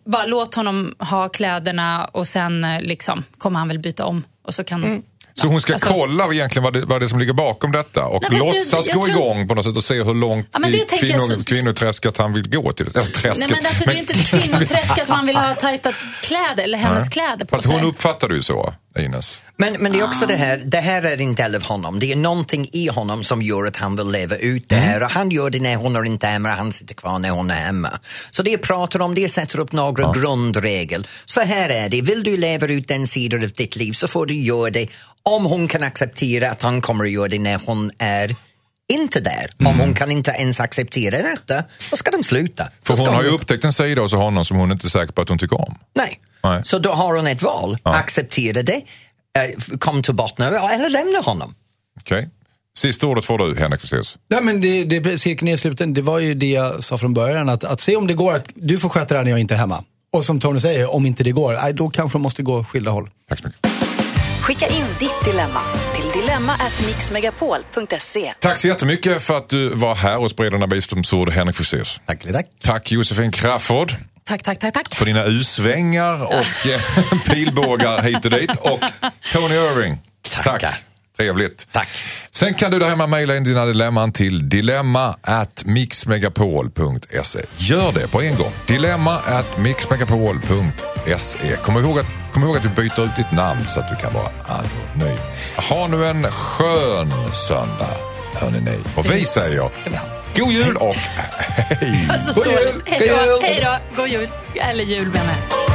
bara låt honom ha kläderna och sen eh, liksom kommer han väl byta om och så kan Så Så hon ska Alltså- kolla egentligen vad det, vad det är som ligger bakom detta och Nej, fast jag- låtsas jag gå tror- igång på något sätt och se hur långt Ja, men i kvinnor, så- kvinnoträsket han vill gå till. Eller träsket. Nej, men alltså, det är ju inte kvinnoträsk att man vill ha tajta kläder eller hennes kläder på Fast sig. hon uppfattar det ju så, Ines. Men, men det är också Ah. det här, det här är en del av honom. Det är någonting i honom som gör att han vill leva ut det Mm. här. Och han gör det när hon är inte hemma och han sitter kvar när hon är hemma. Så det jag pratar om, det sätter upp några grundregler. Så här är det, vill du leva ut den sidan av ditt liv så får du göra det om hon kan acceptera att han kommer att göra det när hon är inte där. Mm. Om hon kan inte ens acceptera detta, då ska de sluta. För ska hon har ju upptäckt en sida hos honom som hon inte är säker på att hon tycker om. Nej. Nej. Så då har hon ett val. Acceptera det, eh, kom till botten eller lämna honom. Okej. Sista ordet får du, Henrik Fexeus. Nej, men det, det, cirkeln är sluten. Det var ju det jag sa från början. Att, att se om det går att du får sköta det här när jag inte är hemma. Och som Tony säger, om inte det går, då kanske de måste gå skilda håll. Tack så mycket. Skicka in ditt dilemma till dilemma@mixmegapol.se. Tack så jättemycket för att du var här och spred dina visdomsord, Henrik Fexeus. Tack, tack. Tack Josefin Crafoord Tack, tack, tack, tack. för dina U-svängar och eh, pilbågar hit och dit. Och Tony Irving, Tackar. tack. Trevligt. Tack. Sen kan du där hemma mejla in dina dilemman till dilemma at mixmegapol.se. Gör det på en gång. Dilemma at mixmegapol.se. Kom ihåg, att, kom ihåg att du byter ut ditt namn så att du kan vara anonym. Ha nu en skön söndag, hörni ni. Och vi säger god jul och hej! Så God jul! Hej hej då, god jul. Eller jul menar jag.